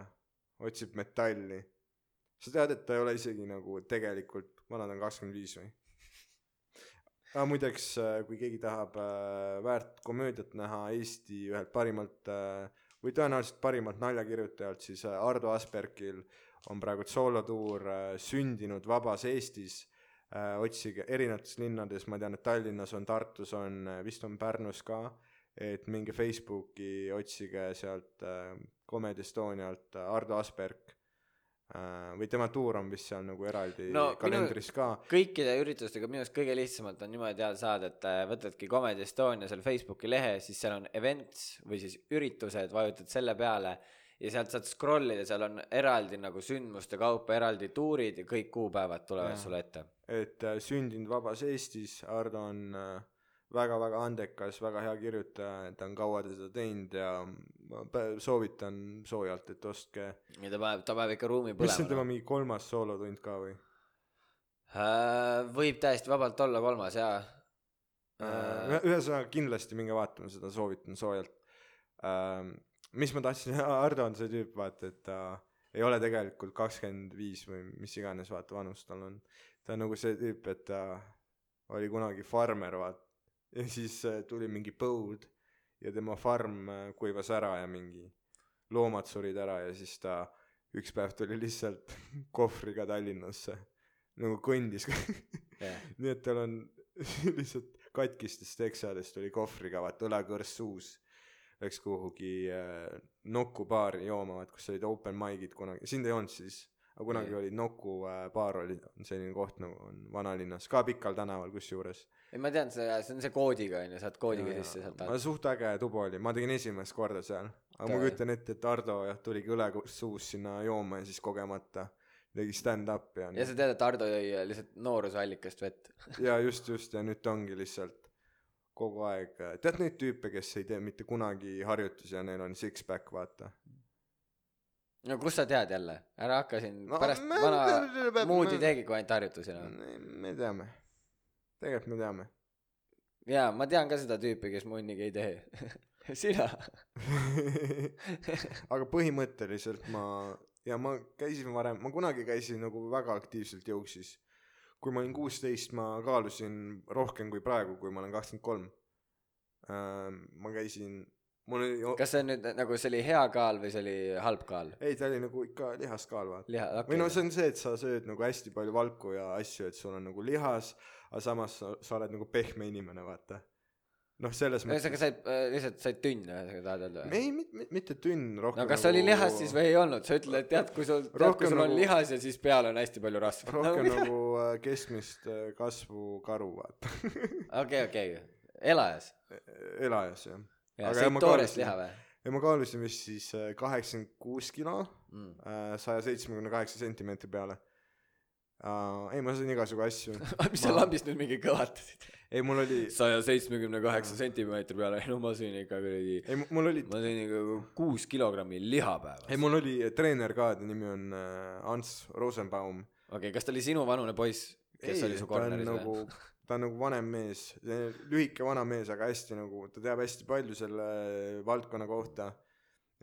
otsib metalli. Sa tead et ta ei ole isegi nagu tegelikult vana ta on kakskümmend viis või? Ah, muideks äh, kui keegi tahab äh, väärt komöödiat näha Eesti ühelt parimalt äh, või tõenäoliselt parimalt naljakirjutajalt siis Ardo Aspergil on praegu soolotuur sündinud vabas Eestis. Otsige erinevates linnades ma tean et Tallinnas on Tartus on vist on Pärnus ka. Et minge Facebooki otsige sealt Comedy Estonialt Ardo Asperg või tema tuur on vist seal nagu eraldi No no, minu- kalendris ka kõikide üritustega minu arust kõige lihtsamalt on niimoodi teada saada, et äh, võtadki Comedy Estonia seal Facebooki lehe, siis seal on events või siis üritused, vajutad selle peale ja sealt saad scroll ida, seal on eraldi nagu sündmuste kaupa eraldi tuurid ja kõik kuupäevad tulevad Jaa. sulle ette. et äh, sündinud vabas Eestis, Ardo on äh, väga-väga andekas, väga hea kirjutaja, ta on kaua seda teinud ja ma soovitan soojalt, et ostke. ja ta paneb, ta paneb ikka ruumi mis see on tema põlema. mingi kolmas soolotund ka või? võib täiesti vabalt olla kolmas jaa. Äh, ühesõnaga kindlasti minge vaatama seda, soovitan soojalt. mis ma tahtsin, [LAUGHS] Ardo on see tüüp, vaata, et ta ei ole tegelikult kakskümmend viis või mis iganes, vaata vanus tal on. ta on nagu see tüüp, et ta oli kunagi farmer, vaata. [LAUGHS] ja siis äh, tuli mingi põud ja tema farm äh, kuivas ära ja mingi loomad surid ära ja siis ta üks päev tuli lihtsalt [LAUGHS] kohvriga Tallinnasse. nagu kõndis [LAUGHS] jah, nii et tal on lihtsalt katkistest teksadest tuli kohvriga vaata õlekõrs suus läks kuhugi äh, Nuku baari jooma, vaat kus olid open mic'id kunagi, sind ei olnud siis, aga kunagi Ei. oli Nuku äh, baar oli selline koht nagu on vanalinnas, ka Pikal tänaval kusjuures. Ei ma tean seda, see on see koodiga onju, saad koodiga sisse sealt ma alt. suht äge tuba oli, ma tegin esimest korda seal, aga ma kujutan ette, et Ardo jah, tuligi õle suus sinna jooma ja siis kogemata tegi stand-up'i ja, ja sa tead, et Ardo jõi lihtsalt noorusallikast vett. ja just, just ja nüüd ta ongi lihtsalt kogu aeg, tead neid tüüpe, kes ei tee mitte kunagi harjutusi ja neil on six-pack, vaata. no kust sa tead jälle, ära hakka siin No pärast me- vana me- me- ei teegi kui ainult harjutusi noh. me teame, tegelikult me teame. jaa, ma tean ka seda tüüpi, kes munnigi ei tee. [LAUGHS] sina. [LAUGHS] aga põhimõtteliselt ma ja ma käisin varem, ma kunagi käisin nagu väga aktiivselt jõuksis. kui ma olin kuusteist, ma kaalusin rohkem kui praegu, kui ma olen kakskümmend kolm. ma käisin, mul oli, kas see on nüüd nagu see oli hea kaal või see oli halb kaal? ei ta oli nagu ikka lihaskaal vaata. liha, okei või no see on see, et sa sööd nagu hästi palju valku ja asju, et sul on nagu lihas, aga samas sa, sa oled nagu pehme inimene, vaata. noh, selles ühesõnaga said äh, lihtsalt said tünn ühesõnaga tahad öelda ei, mitte, mitte tünn, rohkem no kas nagu... oli lihas siis või ei olnud, sa ütled, et tead, kui sul, tead, kui sul on nagu- lihas ja siis peal on hästi palju rasva. rohkem [LAUGHS] nagu äh, keskmist äh, kasvu karu, vaata. [LAUGHS] okei, okei, elajas. elajas, jah. ja Aga jah, sõid ma toorest liha või ja ma kaalusin vist siis äh, kaheksakümmend kuus kilo mm.? saja seitsmekümne kaheksa sentimeetri peale. ei, ma sõin igasugu asju. [LAUGHS] mis sa lambist nüüd mingi kõvatasid? ei, mul oli, saja seitsmekümne kaheksa sentimeetri peale, no ma sõin ikka kuradi, ei mul oli, ma sõin ikka kuus kilogrammi liha päevas. ei mul oli treener ka, ta nimi on äh, Ants Rosenbaum. okei, kas ta oli sinu vanune poiss, kes ei, oli su ta on korteris või nagu? ta on nagu vanem mees, lühike vana mees, aga hästi nagu, ta teab hästi palju selle valdkonna kohta.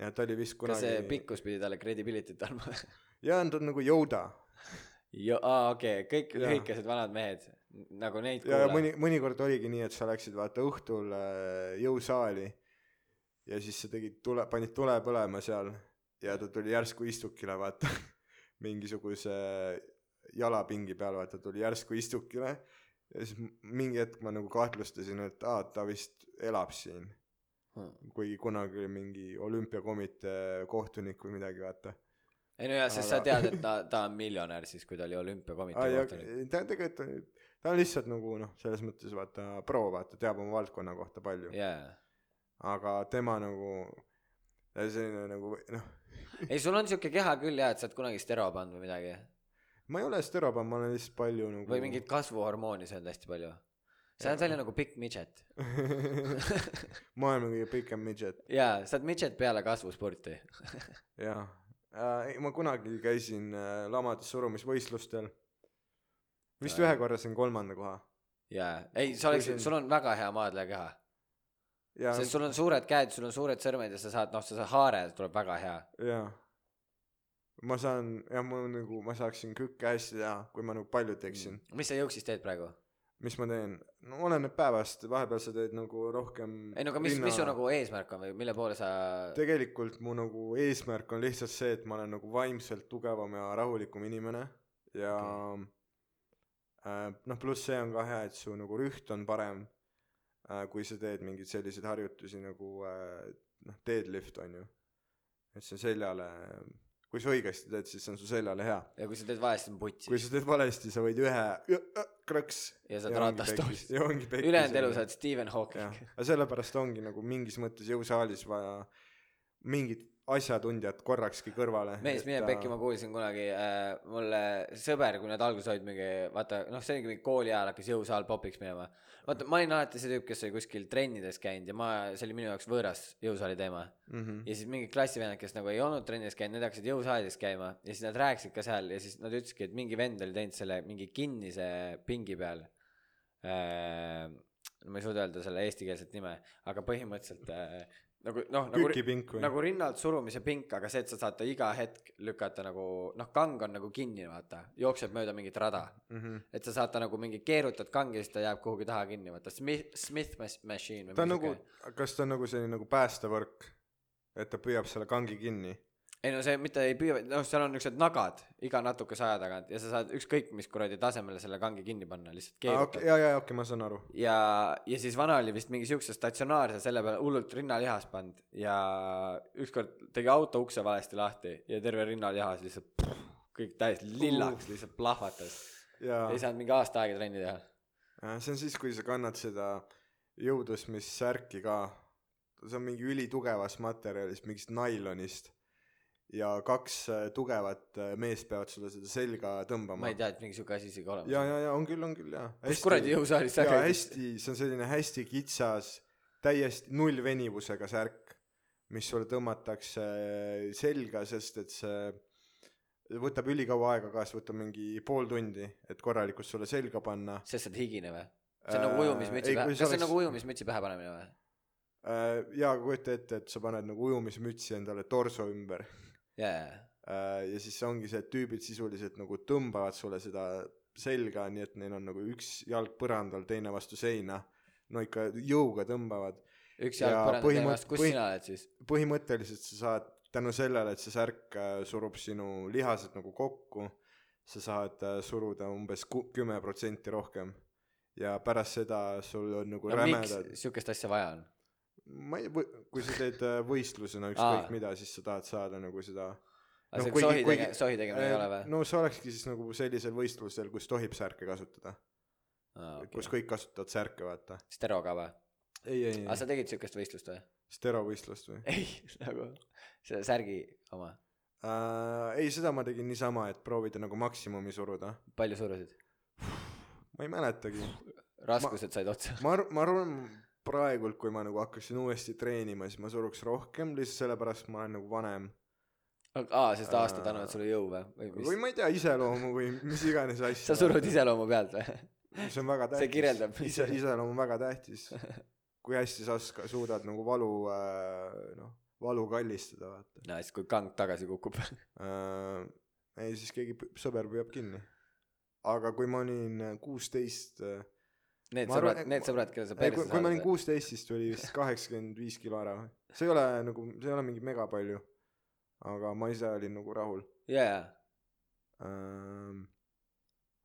ja ta oli vist kas see kunagi, pikkus pidi talle credibility't andma? jaa, ta on nagu Yoda jo-, aa okei okay., kõik Jaa. lühikesed vanad mehed, nagu neid ja, ja mõni, mõnikord oligi nii, et sa läksid vaata õhtul äh, jõusaali ja siis sa tegid tule, panid tule põlema seal ja ta tuli järsku istukile, vaata, [LAUGHS] mingisuguse jalapingi peal, vaata, tuli järsku istukile ja siis mingi hetk ma nagu kahtlustasin, et aa, ta vist elab siin, kuigi kunagi oli mingi olümpiakomitee kohtunik või midagi, vaata. Ei no jaa, sest Aga- sa tead, et ta, ta on miljonär siis, kui ta oli olümpiakomitee kohtunik. ta tegelikult on, ta on lihtsalt nagu noh, selles mõttes vaata pro, vaata, teab oma valdkonna kohta palju. jaa. aga tema nagu selline nagu noh ei, sul on siuke keha küll jaa, et sa oled kunagi stero pannud või midagi. ma ei ole steropan ma olen lihtsalt palju nagu või mingit kasvuhormooni söönud hästi palju. sa näed välja nagu pikk midget. [LAUGHS] maailma kõige pikem midget jaa, sa oled midget peale kasvusporti. äh, ei ma kunagi käisin äh, lamades surumisvõistlustel vist Jaa. ühe korra sain kolmanda koha jaa, ei, sa oleksid, see sul on väga hea maadlejakeha. ja sest sul on suured käed, sul on suured sõrmed ja sa saad, noh, sa saad haare tuleb väga hea. ja ma saan jah mul nagu ma saaksin kükke hästi teha kui ma nagu palju teeksin mm. mis sa jõuksis teed praegu? Mis ma teen no oleneb päevast vahepeal sa teed nagu rohkem ei no aga mis, mis su nagu eesmärk on või mille poole sa tegelikult mu nagu eesmärk on lihtsalt see, et ma olen nagu vaimselt tugevam ja rahulikum inimene ja okay. äh, noh, pluss see on ka hea, et su nagu rüht on parem äh,, kui sa teed mingeid selliseid harjutusi nagu äh, noh, deadlift on ju. et see seljale, kui sa õigesti teed, siis on su seljale hea. ja kui sa teed valesti, on putsi kui. sa teed valesti, sa võid ühe krõks ja saad ratast toolist. ja ongi pekkis ülejäänud elu sa oled Stephen Hawking., aga sellepärast ongi nagu mingis mõttes jõusaalis vaja mingit asjatundjat korrakski kõrvale. mees, mine pekki, ma kuulsin kunagi äh,, mulle sõber, kui nad alguses olid mingi, vaata, noh, see oligi mingi kooli ajal hakkas jõusaal popiks minema. vaata, ma olin alati see tüüp, kes oli kuskil trennides käinud ja ma, see oli minu jaoks võõras jõusaali teema. mm. ja siis mingid klassivennad, kes nagu ei olnud trennides käinud, need hakkasid jõusaalides käima ja siis nad rääkisid ka seal ja siis nad ütlesidki, et mingi vend oli teinud selle mingi kinnise pingi peal äh,. ma ei suuda öelda selle eestikeelset nime, aga põhimõtteliselt äh, nagu noh, nagu nagu rinnalt surumise pink, aga see, et sa saad ta iga hetk lükata nagu noh, kang on nagu kinni, vaata, jookseb mööda mingit rada. mm. -hmm. et sa saad ta nagu mingi keerutad kangi ja siis ta jääb kuhugi taha kinni, vaata Smith, Smith Machine või ta on mingi nagu, kas ta on nagu selline nagu päästevõrk, et ta püüab selle kangi kinni? Ei no see mitte ei püüa, noh, seal on niisugused nagad iga natukese aja tagant ja sa saad ükskõik mis kuradi tasemele selle kangi kinni panna, lihtsalt keerutad okei, jaa, jaa, okei, ma saan aru. ja, ja siis vana oli vist mingi siukse statsionaarse selle peale hullult rinnalihas pannud ja ükskord tegi auto ukse valesti lahti ja terve rinnalihas lihtsalt pff, kõik täiesti lillaks lihtsalt plahvatas. jaa ei, saanud mingi aasta aega trenni teha. see on siis, kui sa kannad seda jõudlusmissärki ka. see on mingi ülitugevast materjalist, mingist nailonist. Ja kaks äh, tugevat äh, meest peavad sulle seda selga tõmbama ma ei. tea, et mingi siuke asi isegi olemas ja, ja, ja on küll, on küll jaa. kus kuradi jõusaalis sa käid? hästi, see on selline hästi kitsas, täiesti nullvenivusega särk, mis sulle tõmmatakse selga, sest et see võtab ülikaua aega ka, see võtab mingi pool tundi, et korralikult sulle selga panna. sest sa oled higine või? see on nagu Äh, ujumismütsi pähe, kas see on nagu ujumismütsi pähe panemine või? Äh, jaa, kujuta ette, et sa paned nagu ujumismütsi endale torso ümber [LAUGHS] jaa, Äh, ja siis ongi see, et tüübid sisuliselt nagu tõmbavad sulle seda selga, nii et neil on nagu üks jalg põrandal, teine vastu seina. no ikka jõuga tõmbavad. üks jalg Ja põrandal, teine vastu, kus sina oled siis? põhimõtteliselt sa saad tänu sellele, et see särk äh, surub sinu lihased nagu kokku, sa saad äh, suruda umbes kümme protsenti rohkem. ja pärast seda sul on nagu no rämedad, siukest asja vaja on? Ma ei, kui sa teed äh, võistlusena ükskõik mida, siis sa tahad saada nagu seda aga No see sohi tege-, sohi tegemine ei Äh, ole või? no see olekski siis nagu sellisel võistlusel, kus tohib särke kasutada okay., kus kõik kasutavad särke, vaata. stero ka või? ei, ei, aga sa ei, tegid siukest võistlust või? sterovõistlust või ei, [LAUGHS] nagu selle särgi oma. äh,? ei, seda ma tegin niisama, et proovida nagu maksimumi suruda. palju surusid? ma ei mäletagi. raskused said otsa? ma arv-, ma arvan praegult, kui ma nagu hakkaksin uuesti treenima, siis ma suruks rohkem, lihtsalt sellepärast ma olen nagu vanem. aa, sest aastad Äh, annavad sulle jõu või? või või mis? ma ei tea, iseloomu või mis iganes [LAUGHS] asja. sa surud. iseloomu pealt või? see on väga tähtis. [LAUGHS] see kirjeldab ise, iseloom on väga tähtis. kui hästi sa oska-, suudad nagu valu äh,, noh, valu kallistada, vaata no siis, kui kang tagasi kukub. äh,. ei, siis keegi sõber püüab kinni. aga kui ma olin kuusteist äh, Need Ma sõbrad, need sõbrad, kelle sa perse kui ma olin kuusteist, siis tuli vist kaheksakümmend viis kilo ära. see ei ole nagu, see ei ole mingi mega palju. aga ma ise olin nagu rahul jaa, ähm,.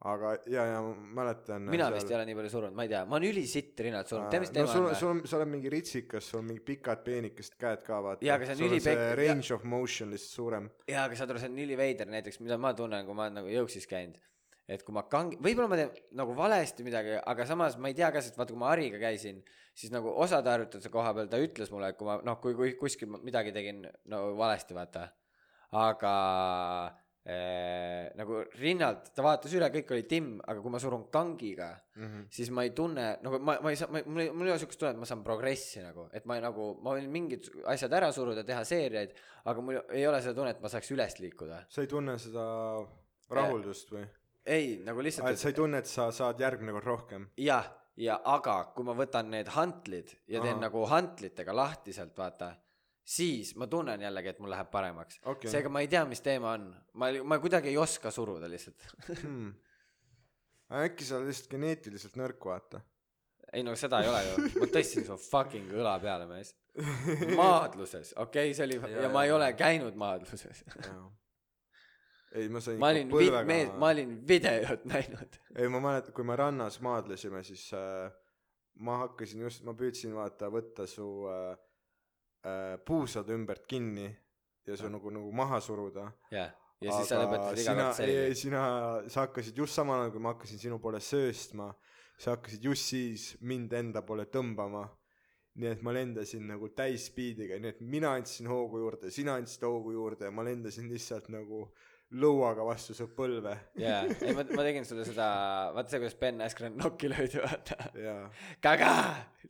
aga ja, ja ma mäletan. mina vist ei ole nii palju surunud, ma ei tea, ma olen ülisitt rinnalt surunud, tead mis no teema sul on, sul on, sa oled mingi ritsikas, sul on mingi pikad peenikesed käed ka vaata. Jaa, aga see on sul ülipek- see range of motion lihtsalt suurem. jaa, aga saad aru, see on üliveider näiteks, mida ma tunnen, kui ma olen nagu jõuksis käinud. Et kui ma kangi, võib-olla ma teen nagu valesti midagi, aga samas ma ei tea ka, sest vaata, kui ma Hariga käisin, siis nagu osade harjutuse koha peal ta ütles mulle, et kui ma noh, kui, kui kuskil midagi tegin nagu valesti, vaata. aga äh, nagu rinnalt ta vaatas üle, kõik oli timm, aga kui ma surun kangiga, siis ma ei tunne nagu ma, ma ei saa, mul ei, mul ei ole siukest tunnet, et ma saan progressi nagu, et ma ei, nagu, ma võin mingid asjad ära suruda, teha seeriaid, aga mul ei ole seda tunnet, et ma saaks üles liikuda. sa ei tunne seda rahuldust või? ei, nagu lihtsalt, et sa ei tunne, et sa saad järgmine kord rohkem? jah, ja aga kui ma võtan need hantlid ja teen Ahah. nagu hantlitega lahti sealt, vaata, siis ma tunnen jällegi, et mul läheb paremaks Okei. seega ma ei tea, mis teema on, ma, ma kuidagi ei oska suruda lihtsalt hmm.. äkki sa oled lihtsalt geneetiliselt nõrk, vaata. ei no seda ei ole ju, ma [LAUGHS] tõstsin su fucking õla peale, mees. [LAUGHS] maadluses, okei okay,, see oli Ja, ja ma ei ole käinud maadluses. ei, ma sain ma olin, mees, ma olin videot näinud. ei, ma mäletan, kui me rannas maadlesime, siis äh, ma hakkasin just, ma püüdsin vaata võtta su äh, äh, puusade ümbert kinni ja su nagu, nagu maha suruda. jah, ja siis sa lõpetasid iga sina kord, selga. sina, sa hakkasid just samal ajal, kui ma hakkasin sinu poole sööstma, sa hakkasid just siis mind enda poole tõmbama. nii et ma lendasin nagu täisspiidiga, nii et mina andsin hoogu juurde, sina andsid hoogu juurde ja ma lendasin lihtsalt nagu lõuaga vastu su põlve. Jaa, [LAUGHS] ei ma, ma tegin sulle seda, vaata see, kuidas Ben Askren nokki löödi, vaata. ja kaga,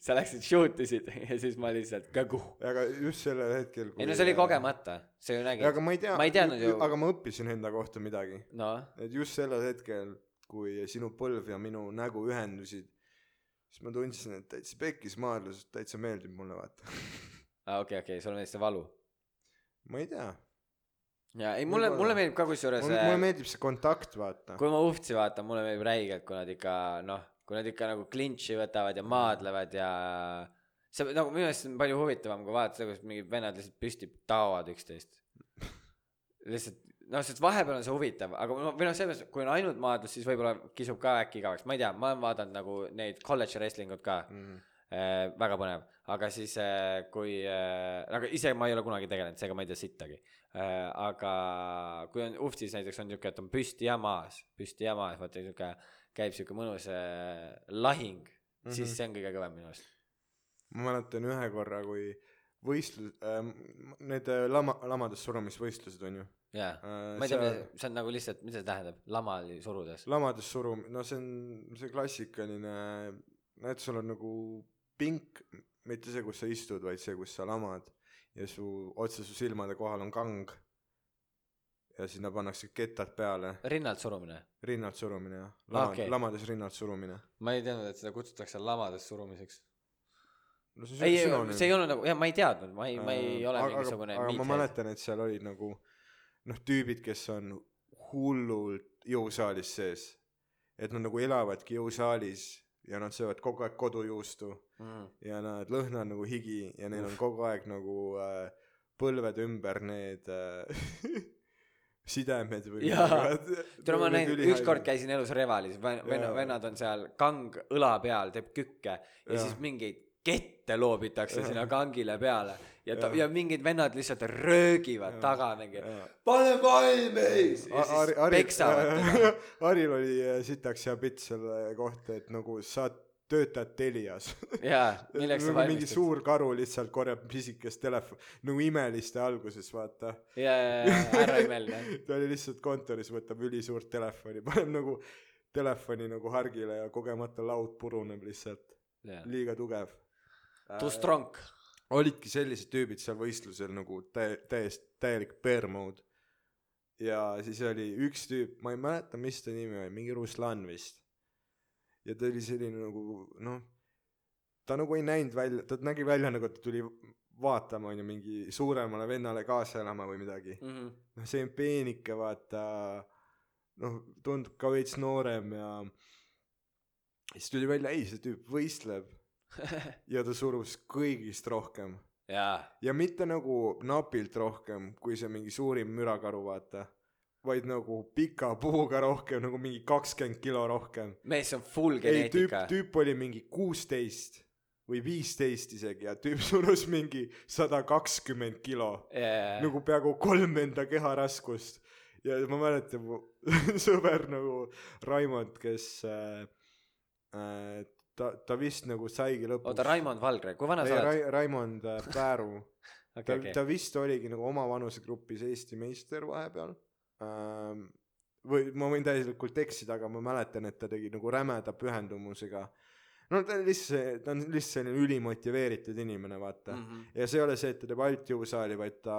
sa läksid shoot isid ja siis ma lihtsalt kagu. aga just sellel hetkel ei no see oli kogemata, sa ju nägid. aga ma ei tea ma ei teadnud ju- aga ma õppisin enda kohta midagi. Noh, et just sellel hetkel kui sinu põlv ja minu nägu ühendusid siis ma tundsin et täitsa pekkis maadlus täitsa meeldib mulle vaata. Okei, okei, sulle meeldis see valu. ma ei tea ja ei, mulle, mulle meeldib ka kusjuures mulle, mulle meeldib see kontakt vaata kui ma uhtsi vaatan, mulle meeldib räigelt, kui nad ikka noh, kui nad ikka nagu klintši võtavad ja maadlevad ja see nagu minu meelest on palju huvitavam, kui vaadata, kuidas mingid vennad lihtsalt püsti taovad üksteist. lihtsalt noh, sest vahepeal on see huvitav, aga no- või noh, selles mõttes, kui on ainult maadlus, siis võib-olla kisub ka äkki igaveks, ma ei tea, ma olen vaadanud nagu neid kolledži wrestling ut ka Mhm. äh,, väga põnev, aga siis äh, kui äh,, aga ise ma ei ole kunagi tegelenud, seega ma ei tea sittagi äh,. aga kui on Uftis näiteks on niuke, et on püsti ja maas, püsti ja maas, vaata niuke käib siuke mõnus äh, lahing mm, -hmm. siis Mhm. see on kõige kõvem minu arust. ma mäletan ühe korra, kui võistlus äh,, need äh, lama, lamades surumisvõistlused on ju jaa, äh,. ma ei tea, see on nagu lihtsalt, mida see tähendab, lamali surudes. lamades surum-, no see on see klassikaline, näed, sul on nagu pink, mitte see, kus sa istud, vaid see, kus sa lamad ja su otse su silmade kohal on kang. ja sinna pannakse kettad peale, rinnalt surumine. rinnalt surumine jah, lama okay., lamades rinnalt surumine. ma ei teadnud, et seda kutsutakse lamades surumiseks. no ei, see ei olnud nagu, jah, ma ei teadnud, ma ei, ma ei Äh, ole aga- mingisugune aga, ma mäletan, et seal olid nagu noh, tüübid, kes on hullult jõusaalis sees. et nad nagu elavadki jõusaalis ja nad söövad kogu aeg kodujuustu mm.. ja nad lõhnavad nagu higi ja neil on kogu aeg nagu äh, põlvede ümber need äh, [LAUGHS] sidemed või midagi. tule, ma näin, ülihaiged. ükskord käisin elus Revalis, vennad on seal kang õla peal, teeb kükke ja, ja siis mingeid kette loobitakse sinna kangile peale ja ta, Jaa. ja mingid vennad lihtsalt röögivad Jaa. taga mingi pane valmis ja siis Ari- peksavad teda. [LAUGHS] Haril oli äh, sitaks hea pits selle kohta, et nagu sa töötad Telias. jaa, [LAUGHS] milleks sa nagu mingi suur karu lihtsalt korjab pisikest telefoni, nagu imeliste alguses vaata. jaa, jaa, jaa, härra imeline. ta oli lihtsalt kontoris, võtab ülisuurt telefoni, [LAUGHS] paneb nagu telefoni nagu hargile ja kogemata laud puruneb lihtsalt, liiga tugev. Too strong. olidki sellised tüübid seal võistlusel nagu tä-, täiesti, täielik bear mode. ja siis oli üks tüüp, ma ei mäleta, mis ta nimi oli, mingi Ruslan vist. ja ta oli selline nagu noh, ta nagu ei näinud välja, ta nägi välja nagu ta tuli vaatama onju mingi suuremale vennale kaasa elama või midagi. Mhm. noh, see on peenike, vaata, noh, tundub ka veits noorem ja siis tuli välja, ei, see tüüp võistleb [LAUGHS] ja ta surus kõigist rohkem. Ja mitte nagu napilt rohkem, kui see mingi suurim mürakaru, vaata, vaid nagu pika puuga rohkem, nagu mingi kakskümmend kilo rohkem. mees, on full ei, tüüp geneetika., tüüp oli mingi kuusteist või viisteist isegi ja tüüp [LAUGHS] surus mingi sada kakskümmend kilo nagu peaaegu kolm enda keharaskust ja ma mäletan mu [LAUGHS] sõber nagu Raimond kes äh, äh, ta ta vist nagu saigi lõpuks oota, Raimond Valgre, kui vana sa oled? Ra- Raimond äh, Pääru [LAUGHS] ta okei, okei. ta vist oligi nagu oma vanusegrupis Eesti meister vahepeal ähm, või ma võin täielikult eksida aga ma mäletan et ta tegi nagu rämeda pühendumusega no ta on lihtsalt ta on lihtsalt selline ülimotiveeritud inimene vaata mm Mhm. ja see ei ole see, et ta teeb ainult jõusaali, vaid ta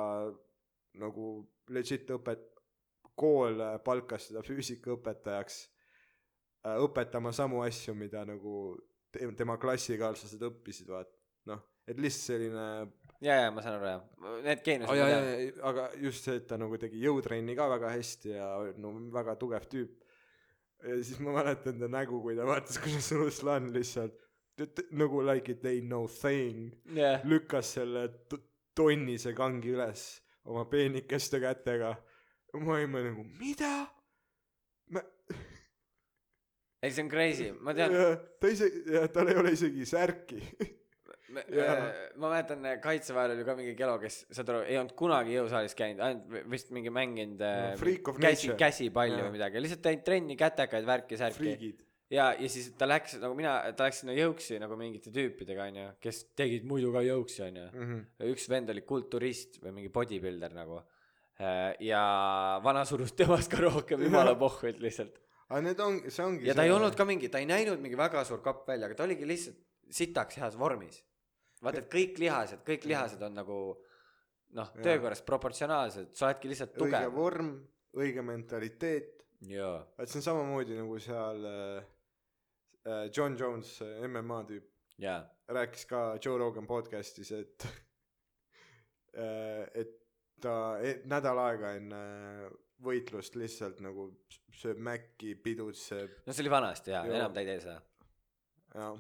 nagu legit õpet-, kool palkas teda füüsikaõpetajaks äh, õpetama samu asju, mida nagu tema klassikaaslased õppisid, vaat noh, et lihtsalt selline jaa, jaa, ma saan aru, jah. Need oh, geeniused ja, ma ja, ja, aga just see, et ta nagu tegi jõutrenni ka väga hästi ja no väga tugev tüüp ja siis ma mäletan ta nägu, kui ta vaatas, kuidas Ruslan lihtsalt nagu like it ain't no thing jah, lükkas selle tonnise kangi üles oma peenikeste kätega. ma olin nagu mida? ma, ei see on crazy, ma tean, ta isegi, tal ei ole isegi särki. Jaa. ma mäletan, kaitseväel oli ka mingi kelo, kes, saad aru, ei olnud kunagi jõusaalis käinud, ainult vi- vist mingi mänginud äh, No, käsi, käsipalli või midagi, lihtsalt teinud trenni, kätekaid, värki, särki. ja, ja siis ta läks nagu mina, ta läks sinna jõuksi nagu mingite tüüpidega onju, kes tegid muidu ka jõuksi onju. Mhm. üks vend oli kulturist või mingi bodybuilder nagu. ja vana surus temast ka rohkem, jumala pohhuid lihtsalt. Aga need on, see ongi ja ta ei olnud ka mingi, ta ei näinud mingi väga suur kapp välja, aga ta oligi lihtsalt sitaks heas vormis. vaata, et kõik lihased, kõik lihased on nagu noh, töökorras proportsionaalsed, sa oledki lihtsalt õige tugev. vorm, õige mentaliteet, et see on samamoodi nagu seal äh, äh, John Jones, MMA tüüp, rääkis ka Joe Rogan podcast'is, et [LAUGHS] äh, et ta e- nädal aega enne võitlust lihtsalt nagu sööb mäkki, pidutseb no see oli vanasti jaa, Joo. enam ta ei tee seda. jah,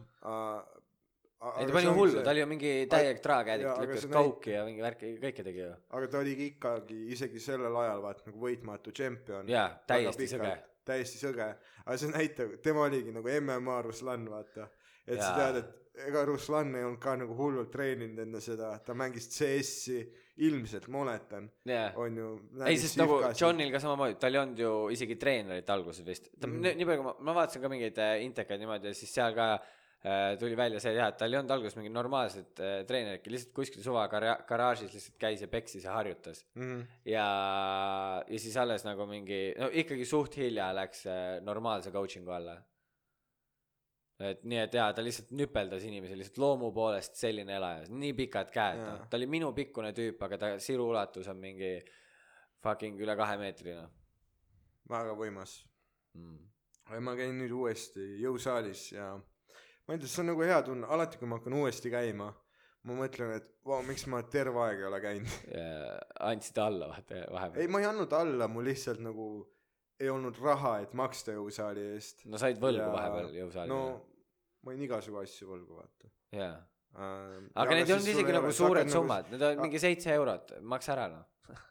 ei ta pani hullu, ta oli ju mingi täielik aga lükkas kauki ja mingi värki, kõike tegi ju. aga ta oligi ikkagi isegi sellel ajal vaata nagu võitmatu tšempion. jaa, täiesti sõge. täiesti sõge, aga see näitab, tema oligi nagu MMA Ruslan vaata. et sa Jaa. tead, et ega Ruslan ei olnud ka nagu hullult treeninud enne seda, ta mängis CS-i, ilmselt ma oletan, jaa. on ju. ei, sest nagu Johnil ka samamoodi, tal ei olnud ju isegi treenerit alguses vist. ta mm., nii palju kui ma, ma vaatasin ka mingeid äh, intekaid niimoodi ja siis seal ka äh, tuli välja see jah, et tal ei olnud alguses mingit normaalset äh, treeneritki, lihtsalt kuskil suva gara- garaažis lihtsalt käis ja peksis ja harjutas. mm. ja, ja siis alles nagu mingi, no ikkagi suht hilja läks äh, normaalse coaching'u alla. Et nii, et jaa, ta lihtsalt nüpeldas inimesi lihtsalt loomu poolest selline elaja, nii pikad käed, noh ta oli minupikkune tüüp, aga ta siru ulatus on mingi fucking üle kahe meetri, noh väga võimas. mm.. ma käin nüüd uuesti jõusaalis ja ma ei tea, see on nagu hea tunne, alati kui ma hakkan uuesti käima, ma mõtlen, et vau, miks ma terve aeg ei ole käinud. andsid alla vaata vahepeal ei, ma ei andnud alla, mul lihtsalt nagu ei olnud raha, et maksta jõusaali eest. no said võlgu Ja- vahepeal jõusaalis no ma olin igasugu asju võlgu, vaata. Jaa. Äh,. aga need ei olnud isegi nagu suured summad, need olid mingi seitse eurot, maksa ära noh. [LAUGHS]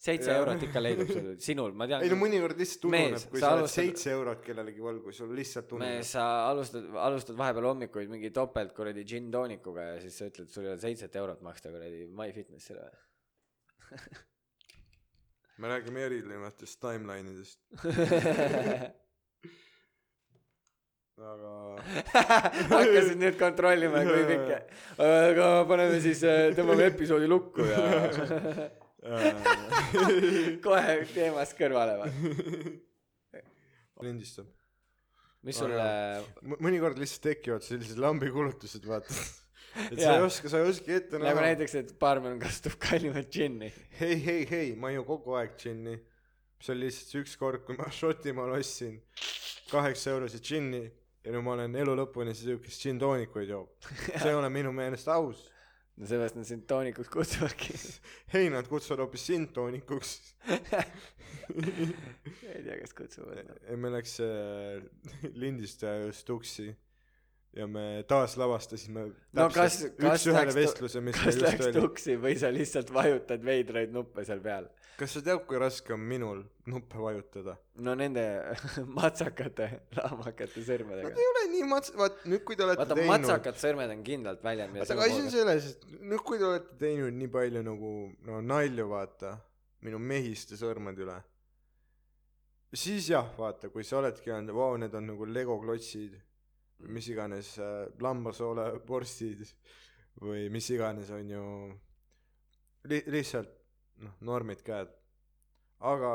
Seitse eurot ikka leidub sul, sinul, ma tean ei no mõnikord lihtsalt ununeb, kui sa sa oled seitse eurot kellelegi võlgu, sul lihtsalt ununeb mees, sa alustad, alustad vahepeal hommikuid mingi topelt kuradi džinn-toonikuga ja siis sa ütled, sul ei ole seitset eurot maksta kuradi MyFitnessile [LAUGHS] me räägime erinevatest timeline idest, [LAUGHS] aga [LAUGHS] hakkasid nüüd kontrollima, kui pikk, aga paneme siis, tõmbame episoodi lukku ja äh, [LAUGHS] kohe teemast kõrvale või? lindistab. mis sul Aga- äh, M- mõnikord lihtsalt tekivad sellised lambikulutused, vaata. Et sa Jaa. ei oska, sa ei oska ette nagu näha. näiteks, et baarmen kasutab kallimat džinni. hei, hei, hei, ma ei joo kogu aeg džinni. see oli lihtsalt see üks kord, kui ma [LAUGHS] Šotimaal ostsin kaheksa eurose džinni ja nüüd ma olen elu lõpuni siukest džinn-toonikuid joob. see ei ole [LAUGHS] minu meelest aus. no seepärast nad sind toonikuks kutsuvadki. [LAUGHS] hei, nad kutsuvad hoopis sind toonikuks. ei tea, kas kutsuvad. me läks äh, lindistaja just uksi ja me taaslavastasime no kas, kas läks, vestluse, mis kas läks oli. tuksi või sa lihtsalt vajutad veidraid nuppe seal peal? kas sa tead, kui raske on minul nuppe vajutada? no nende [LAUGHS] matsakate, lahmakate Nad sõrmedega. ei ole nii mats-, vaat nüüd, kui te olete vaata, teinud matsakad sõrmed on kindlalt väljend, vaata, aga asi on selles, et nüüd, kui te olete teinud nii palju nagu no nalju, vaata, minu mehiste sõrmede üle, siis jah, vaata, kui sa oledki öelnud, vau, need on nagu legoklotsid, mis iganes äh, lambasoole borstid või mis iganes, on ju li-, lihtsalt noh, normid käed. aga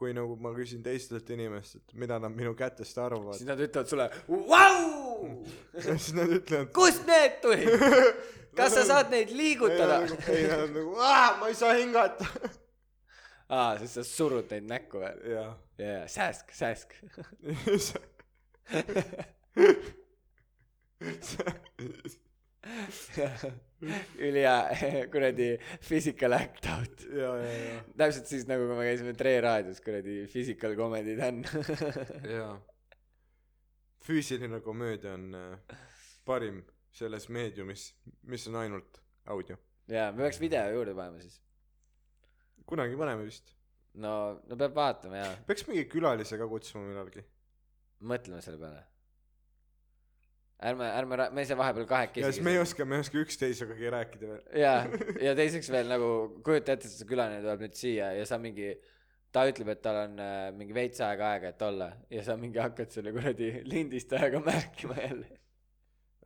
kui nagu ma küsin teistelt inimestelt, mida nad minu kätest arvavad siis, nad ütlevad sulle, vau, [LAUGHS] siis nad ütlevad, kust need tulid? kas sa saad neid liigutada? ei, nad on nagu, ma ei saa hingata. [LAUGHS] aa, siis sa surud neid näkku või? jah. jaa, sääsk, sääsk. [LAUGHS] [LAUGHS] ülihea [LAUGHS] kuradi physical act out. täpselt siis nagu, kui me käisime Tre raadios kuradi physical comedy Dan. ja. füüsiline komöödia on äh, parim selles meediumis, mis on ainult audio. jaa, me peaks video juurde panema siis. kunagi paneme vist. no, no peab vaatama jaa, peaks mingi külalise ka kutsuma millalgi. mõtleme selle peale. ärme, ärme, me saa vahepeal kahekesi. ja siis me ei oska, me ei oska üksteisegagi rääkida veel. ja, ja teiseks veel nagu kujuta ette, et see külaline tuleb nüüd siia ja sa mingi, ta ütleb, et tal on äh, mingi veits aega aega, et olla ja sa mingi hakkad selle kuradi lindistajaga [LAUGHS] märkima jälle.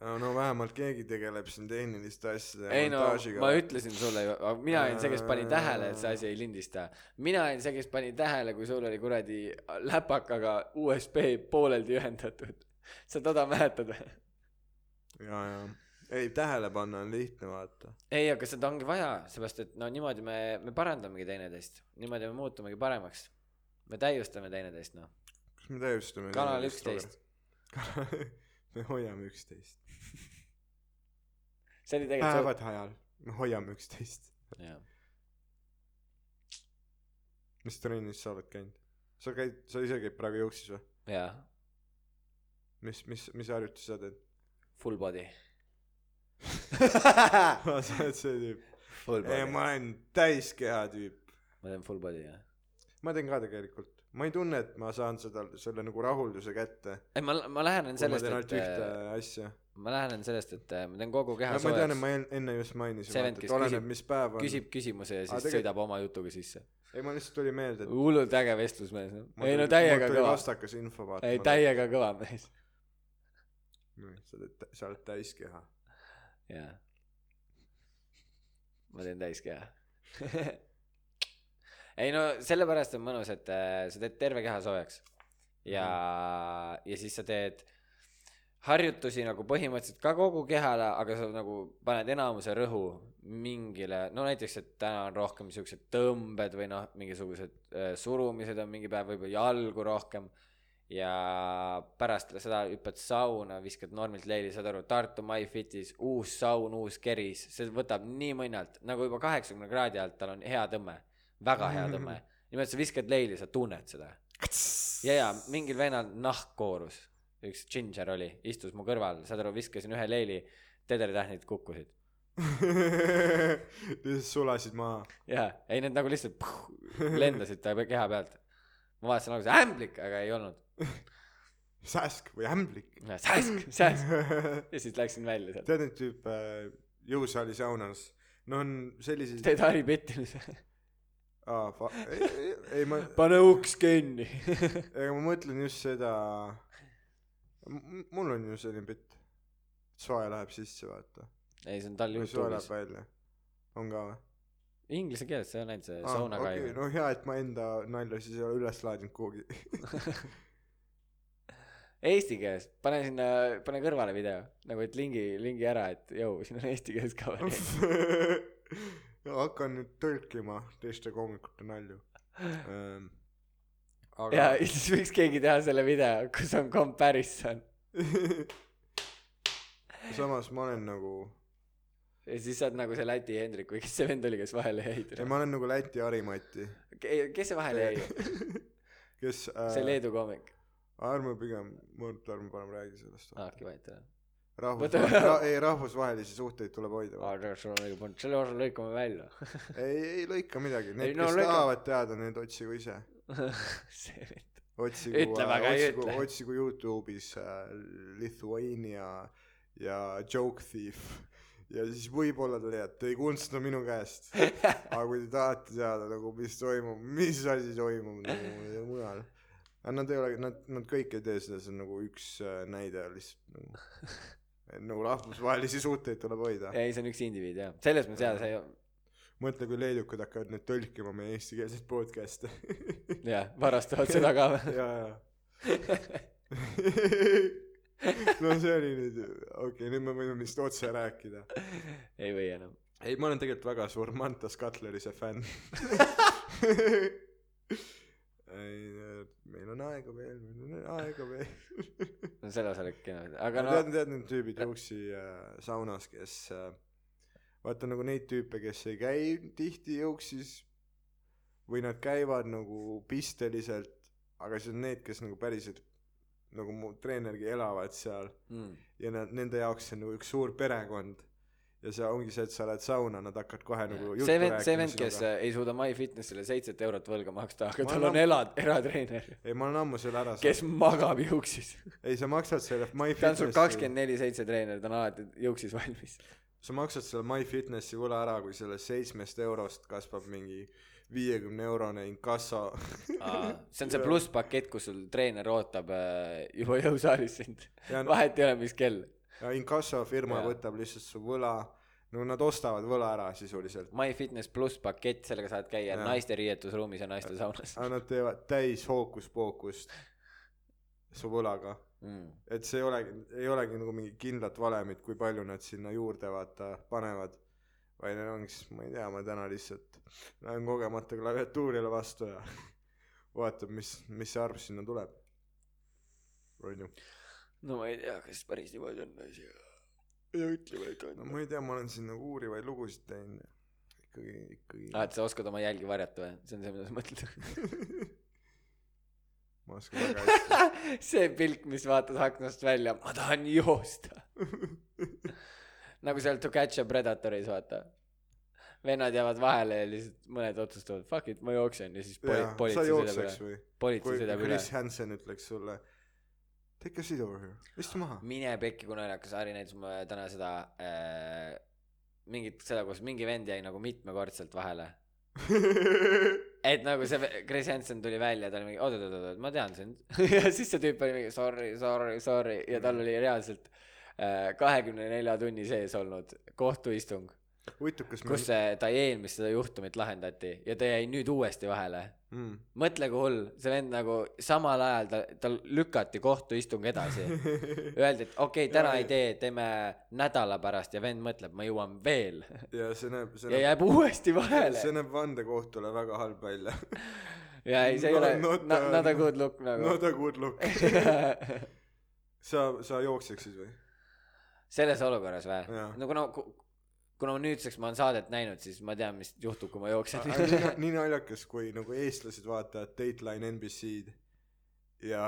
no vähemalt keegi tegeleb siin tehniliste asjade ei no ma ütlesin sulle ju, mina olin see, kes pani tähele, et see asi ei lindista. mina olin see, kes pani tähele, kui sul oli kuradi läpakaga USB pooleldi ühendatud. sa toda mäletad või? ja, ja, ei tähele panna on lihtne vaata. ei, aga seda ongi vaja, seepärast et no niimoodi me, me parandamegi teineteist, niimoodi me muutumegi paremaks. me täiustame teineteist, noh. kas me täiustame? kanal üksteist.. [LAUGHS] me hoiame üksteist. see oli tegelikult päevade ajal me hoiame üksteist. mis trennis sa oled käinud? sa käid, sa ise käid praegu juuksis või? jaa, mis, mis, mis harjutusi sa teed? Full body. sa oled see tüüp. full ei, ma olen täiskeha tüüp. ma teen full body jah. ma teen ka tegelikult. ma ei tunne, et ma saan seda, selle nagu rahulduse kätte. ei, ma, ma lähenen kui ma sellest, teen ainult et ühte äh, asja. ma lähenen sellest, et äh, ma teen kogu keha ma tean, soojaks ma. en- enne just mainisin, See vend, vaata, kes et oleneb küsib-, mis päev on. küsib küsimuse ja Aa, siis tegelikult- sõidab oma jutuga sisse. ei, ma lihtsalt tuli meelde, et hullult äge vestlusmees. mul ei no täiega mul tuli kõva. vastakas info vaata. ei, täiega kõva mees. Sa oled, sa oled täiskeha. jaa. ma teen täiskeha. [LAUGHS] ei no sellepärast on mõnus, et äh, sa teed terve keha soojaks ja, ja siis sa teed harjutusi nagu põhimõtteliselt ka kogu kehale, aga sa nagu paned enamuse rõhu mingile, no näiteks, et täna on rohkem siuksed tõmbed või noh, mingisugused äh, surumised on mingi päev, võib-olla jalgu rohkem. Ja pärast seda hüppad sauna, viskad normilt leili, saad aru, Tartu MyFitis uus saun, uus keris, see võtab nii mõnalt, nagu juba kaheksakümne kraadi alt, tal on hea tõmme, väga hea tõmme. nimelt sa viskad leili, sa tunned seda. ja, ja mingil vennal nahk koorus, üks ginger oli, istus mu kõrval, saad aru, viskasin ühe leili, tederitähnid kukkusid. [LAUGHS] sulasid maha. jaa, ei need nagu lihtsalt puh, lendasid ta keha pealt. ma vaatasin alguses ämblik, aga ei olnud. [LAUGHS] sääsk või ämblik. sääsk, sääsk. ja siis läksin välja sealt. tead neid tüüpe jõusaali saunas? no on selliseid, teed Harri pettimise. [LAUGHS] aa, fa-, ei, ei, ei ma, [LAUGHS] pane uks kinni. ega ma mõtlen just seda, mul on ju selline bitt, soe läheb sisse, vaata. ei, see on tal või soe läheb Youtube'is. välja. on ka või? Inglise keeles, sa ei ole näinud see sauna okei, kai. no hea, et ma enda nalja siis ei ole üles laadinud kuhugi. Eesti keeles, pane sinna, pane kõrvale video, nagu et lingi, lingi ära, et jõu, siin on eesti keeles ka variant. [LAUGHS] hakkan nüüd tõlkima teiste koomikute nalju ähm,. ja aga siis võiks keegi teha selle video, kus on comparison [LAUGHS] samas ma olen nagu, ja siis saad nagu see Läti Hendrik või kes see vend oli, kes vahele jäi ei. ma olen nagu Läti Harimati, kes see vahele jäi? [LAUGHS] kes äh, see Leedu koomik. Ärme pigem, ma arvan, et ärme parem räägi sellest aa, okei, vahet ei ole. rahvus [LAUGHS] ra, ei rahvusvahelisi suhteid tuleb hoida. Aa, tegelikult sul on õige punkt, selle osa lõikame välja. [LAUGHS] ei ei lõika midagi. Need no kes lõika- tahavad teada need otsigu ise. [LAUGHS] See vend. otsigu aga otsigu otsigu Youtube'is äh, Lithuania ja Joke Thief. Ja siis võib-olla te leiate ei kunstna minu käest. Aga kui te tahate teada nagu mis toimub mis asi toimub nagu mujal aga nad ei ole nad nad kõik ei tee seda see on nagu üks äh, näide lihtsalt nagu [LAUGHS] nagu rahvusvahelisi suhteid tuleb hoida. Ei, see on üks indiviid jah, selles mõttes jaa, see mõtle kui leedukad hakkavad nüüd tõlkima meie eestikeelseid podcast'e. [LAUGHS] Jah, varastavad seda ka. Või? ja ja no see oli nüüd okei okay, nüüd me võime vist otse rääkida. Ei või enam. ei ma olen tegelikult väga suur Mantas Cutlerise fänn. [LAUGHS] Ei meil on aega veel meil on aega veel no selles oli kena, aga no tead tead need tüübid jooksi äh, saunas kes äh, vaata nagu neid tüüpe kes ei käi tihti jõuksis või nad käivad nagu pisteliselt aga siis on need kes nagu päriselt nagu mu treenergi elavad seal mm. ja nad nende jaoks see on nagu üks suur perekond ja see ongi see et sa lähed sauna nad hakkavad kohe nagu see vend, see vend, kes äh, ei suuda MyFitnessile seitset eurot võlga maksta, aga tal on olen- ela, eratreener, ei ma olen ammu selle ära kes magab juuksis. ei sa maksad selle [LAUGHS] ta on sul MyFitnessi kakskümmend neli seitse treener, ta on alati juuksis valmis. sa maksad selle MyFitnessi võla ära kui sellest seitsmest eurost kasvab mingi viiekümne eurone inkasso see on see [LAUGHS] plusspakett, kus sul treener ootab äh, juba jõusaalis sind. vahet ei ole, mis kell. Ja inkassofirma võtab lihtsalt su võla. No nad ostavad võla ära sisuliselt. MyFitness pluss pakett, sellega saad käia Jaa. naiste riietusruumis ja naiste saunas. Aga nad teevad täis hookuspookust su võlaga. Mm.. et see ei olegi ei olegi nagu mingi kindlat valemit kui palju nad sinna juurde vaata panevad. Vaid neil ongi siis ma ei tea ma täna lihtsalt lähen kogemata klaviatuurile vastu ja [LAUGHS] vaatab mis mis see arv sinna tuleb. Onju no ma ei tea, kas päris niimoodi on asi, aga ei ütle vaid no on. ma ei tea ma olen siin nagu uurivaid lugusid teinud ikkagi ikkagi aa, et sa oskad oma jälgi varjata või? see on see, mida sa mõtled? [LAUGHS] ma oskan väga hästi [LAUGHS] see pilk, mis vaatas aknast välja, ma tahan joosta. [LAUGHS] nagu seal To Catch a Predatoris vaata. vennad jäävad vahele ja lihtsalt mõned otsustavad fuck it, ma jooksen ja siis poli- sa politsei sõidab üle. politsei sõidab üle Chris. Hansen ütleks sulle take a seat over here, istu maha. mine pekki, kui naljakas, Harri näitas mulle täna seda äh, mingit seda, kus mingi vend jäi nagu mitmekordselt vahele. [LAUGHS] et nagu see Chris Hansen tuli välja, ta oli mingi oot-oot-oot, ma tean sind. [LAUGHS] ja siis see tüüp oli mingi sorry, sorry, sorry ja tal oli reaalselt kahekümne nelja tunni sees olnud kohtuistung, kus see, ta eelmist seda juhtumit lahendati ja ta jäi nüüd uuesti vahele. mm. mõtle, kui hull, see vend nagu samal ajal ta, tal lükati kohtuistung edasi. [LAUGHS] Öeldi, et okei okay,, täna Jaa, ei tee, teeme nädala pärast ja vend mõtleb, ma jõuan veel ja see näeb, see ja näeb, jääb uuesti vahele see. näeb vandekohtule väga halb välja. [LAUGHS] ja ei, see ei No- ole not not, not a good look nagu Not a good look. [LAUGHS] sa, sa jookseksid või? selles olukorras või no kuna, kuna nüüdseks ma olen saadet näinud, siis ma tean, mis juhtub, kui ma jooksen nii, nii naljakas, kui nagu eestlased vaatavad Dateline NBC-d ja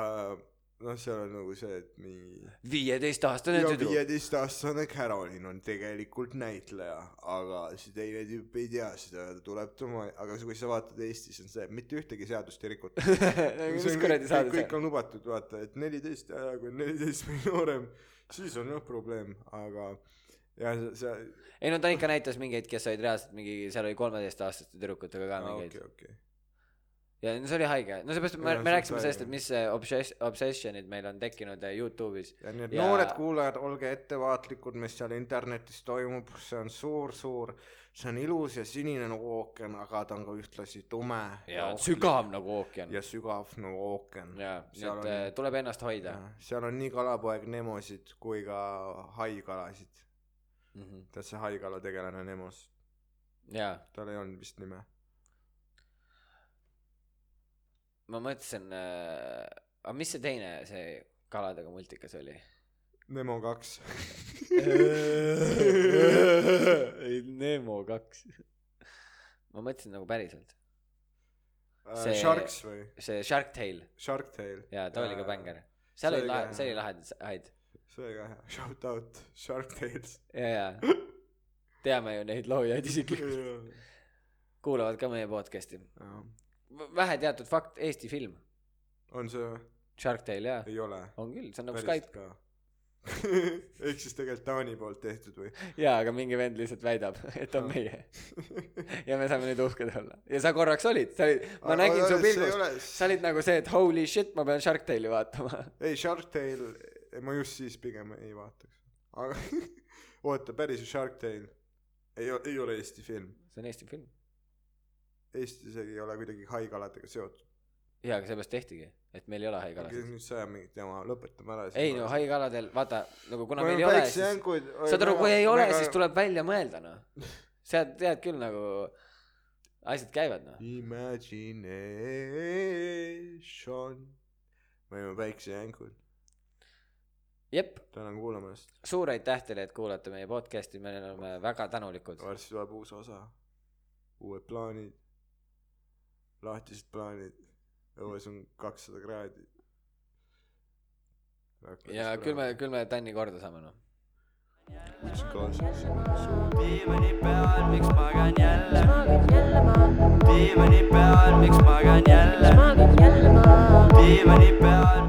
noh, seal on nagu see, et mingi viieteistaastane tüdruk. viieteistaastane Carolyn on tegelikult näitleja, aga see teine tüüp ei tea seda, ta tuleb tema, aga kui sa vaatad Eestis on see, mitte ühtegi seadust ei rikuta. [LAUGHS] mis kuradi saade see kõik on lubatud, vaata, et neliteist ja kui on neliteist või noorem, siis on jah probleem, aga ja see, see, ei no ta ikka näitas mingeid, kes olid reaalselt mingi, seal oli kolmeteistaastaste tüdrukutega ka mingeid okei, okei. ja no see oli haige, no seepärast me, me rääkisime sellest, et mis obsess-, obsession'id meil on tekkinud äh, Youtube'is. ja nii, et Ja- noored kuulajad, olge ettevaatlikud, mis seal internetis toimub, see on suur-suur, see on ilus ja sinine nagu ookean, aga ta on ka ühtlasi tume ja ohtlik sügav nagu ookean. ja sügav nagu ookean. jaa, nii et on- äh, tuleb ennast hoida. seal on nii kalapoeg Nemosid kui ka haikalasid. Mhm. tead see haikala tegelane Nemos, jaa, tal ei olnud vist nime. ma mõtlesin äh,, aga mis see teine, see kaladega multikas oli? Nemo kaks. [LAUGHS] ei, Nemo kaks. ma mõtlesin nagu päriselt. See- See... Sharks või? see Shark Tale, Shark Tale. jaa, ta oli ka. bängar. seal oli lahe see oli lahe, häid. See oli ka hea, shout out Shark Tales. jaa, jaa. teame ju neid loojaid isiklikult, kuulavad ka meie podcast'i. vähe teatud fakt, Eesti film, on see või? Shark Tale jaa, ei ole. on küll, see on nagu Skype. ka. [LAUGHS] ehk siis tegelikult Taani poolt tehtud või? jaa, aga mingi vend lihtsalt väidab, et on meie. [LAUGHS] ja me saame nüüd uhked olla. ja sa korraks olid, sa olid, ma nägin su pilgust, sa olid nagu see, et holy shit, ma pean Shark Tale'i vaatama. ei, Shark Tale, ma just siis pigem ei vaataks. aga [LAUGHS] oota, päris Shark Tale ei, ei ole Eesti film. see on Eesti film. Eesti isegi ei ole kuidagi haikaladega seotud. jaa, aga seepärast tehtigi, et meil ei ole aga haigalasid. nüüd sa ajad mingit jama, lõpetame ära. ei no haigaaladel, vaata nagu kuna meil ei ole, siis saad aru, kui ei ole, siis tuleb välja mõelda noh. [LAUGHS] sa tead küll nagu, asjad käivad noh. Imagination. me olime päiksejänkud. jep, tänan kuulamast. suur aitäh teile, et kuulate meie podcast'i, me oleme väga tänulikud. varsti tuleb uus osa. uued plaanid. lahtised plaanid. õues on kakssada kraadi. ja küll me, küll me Tänni korda saame noh. diivani peal, miks magan jälle? diivani peal, miks magan jälle? diivani peal,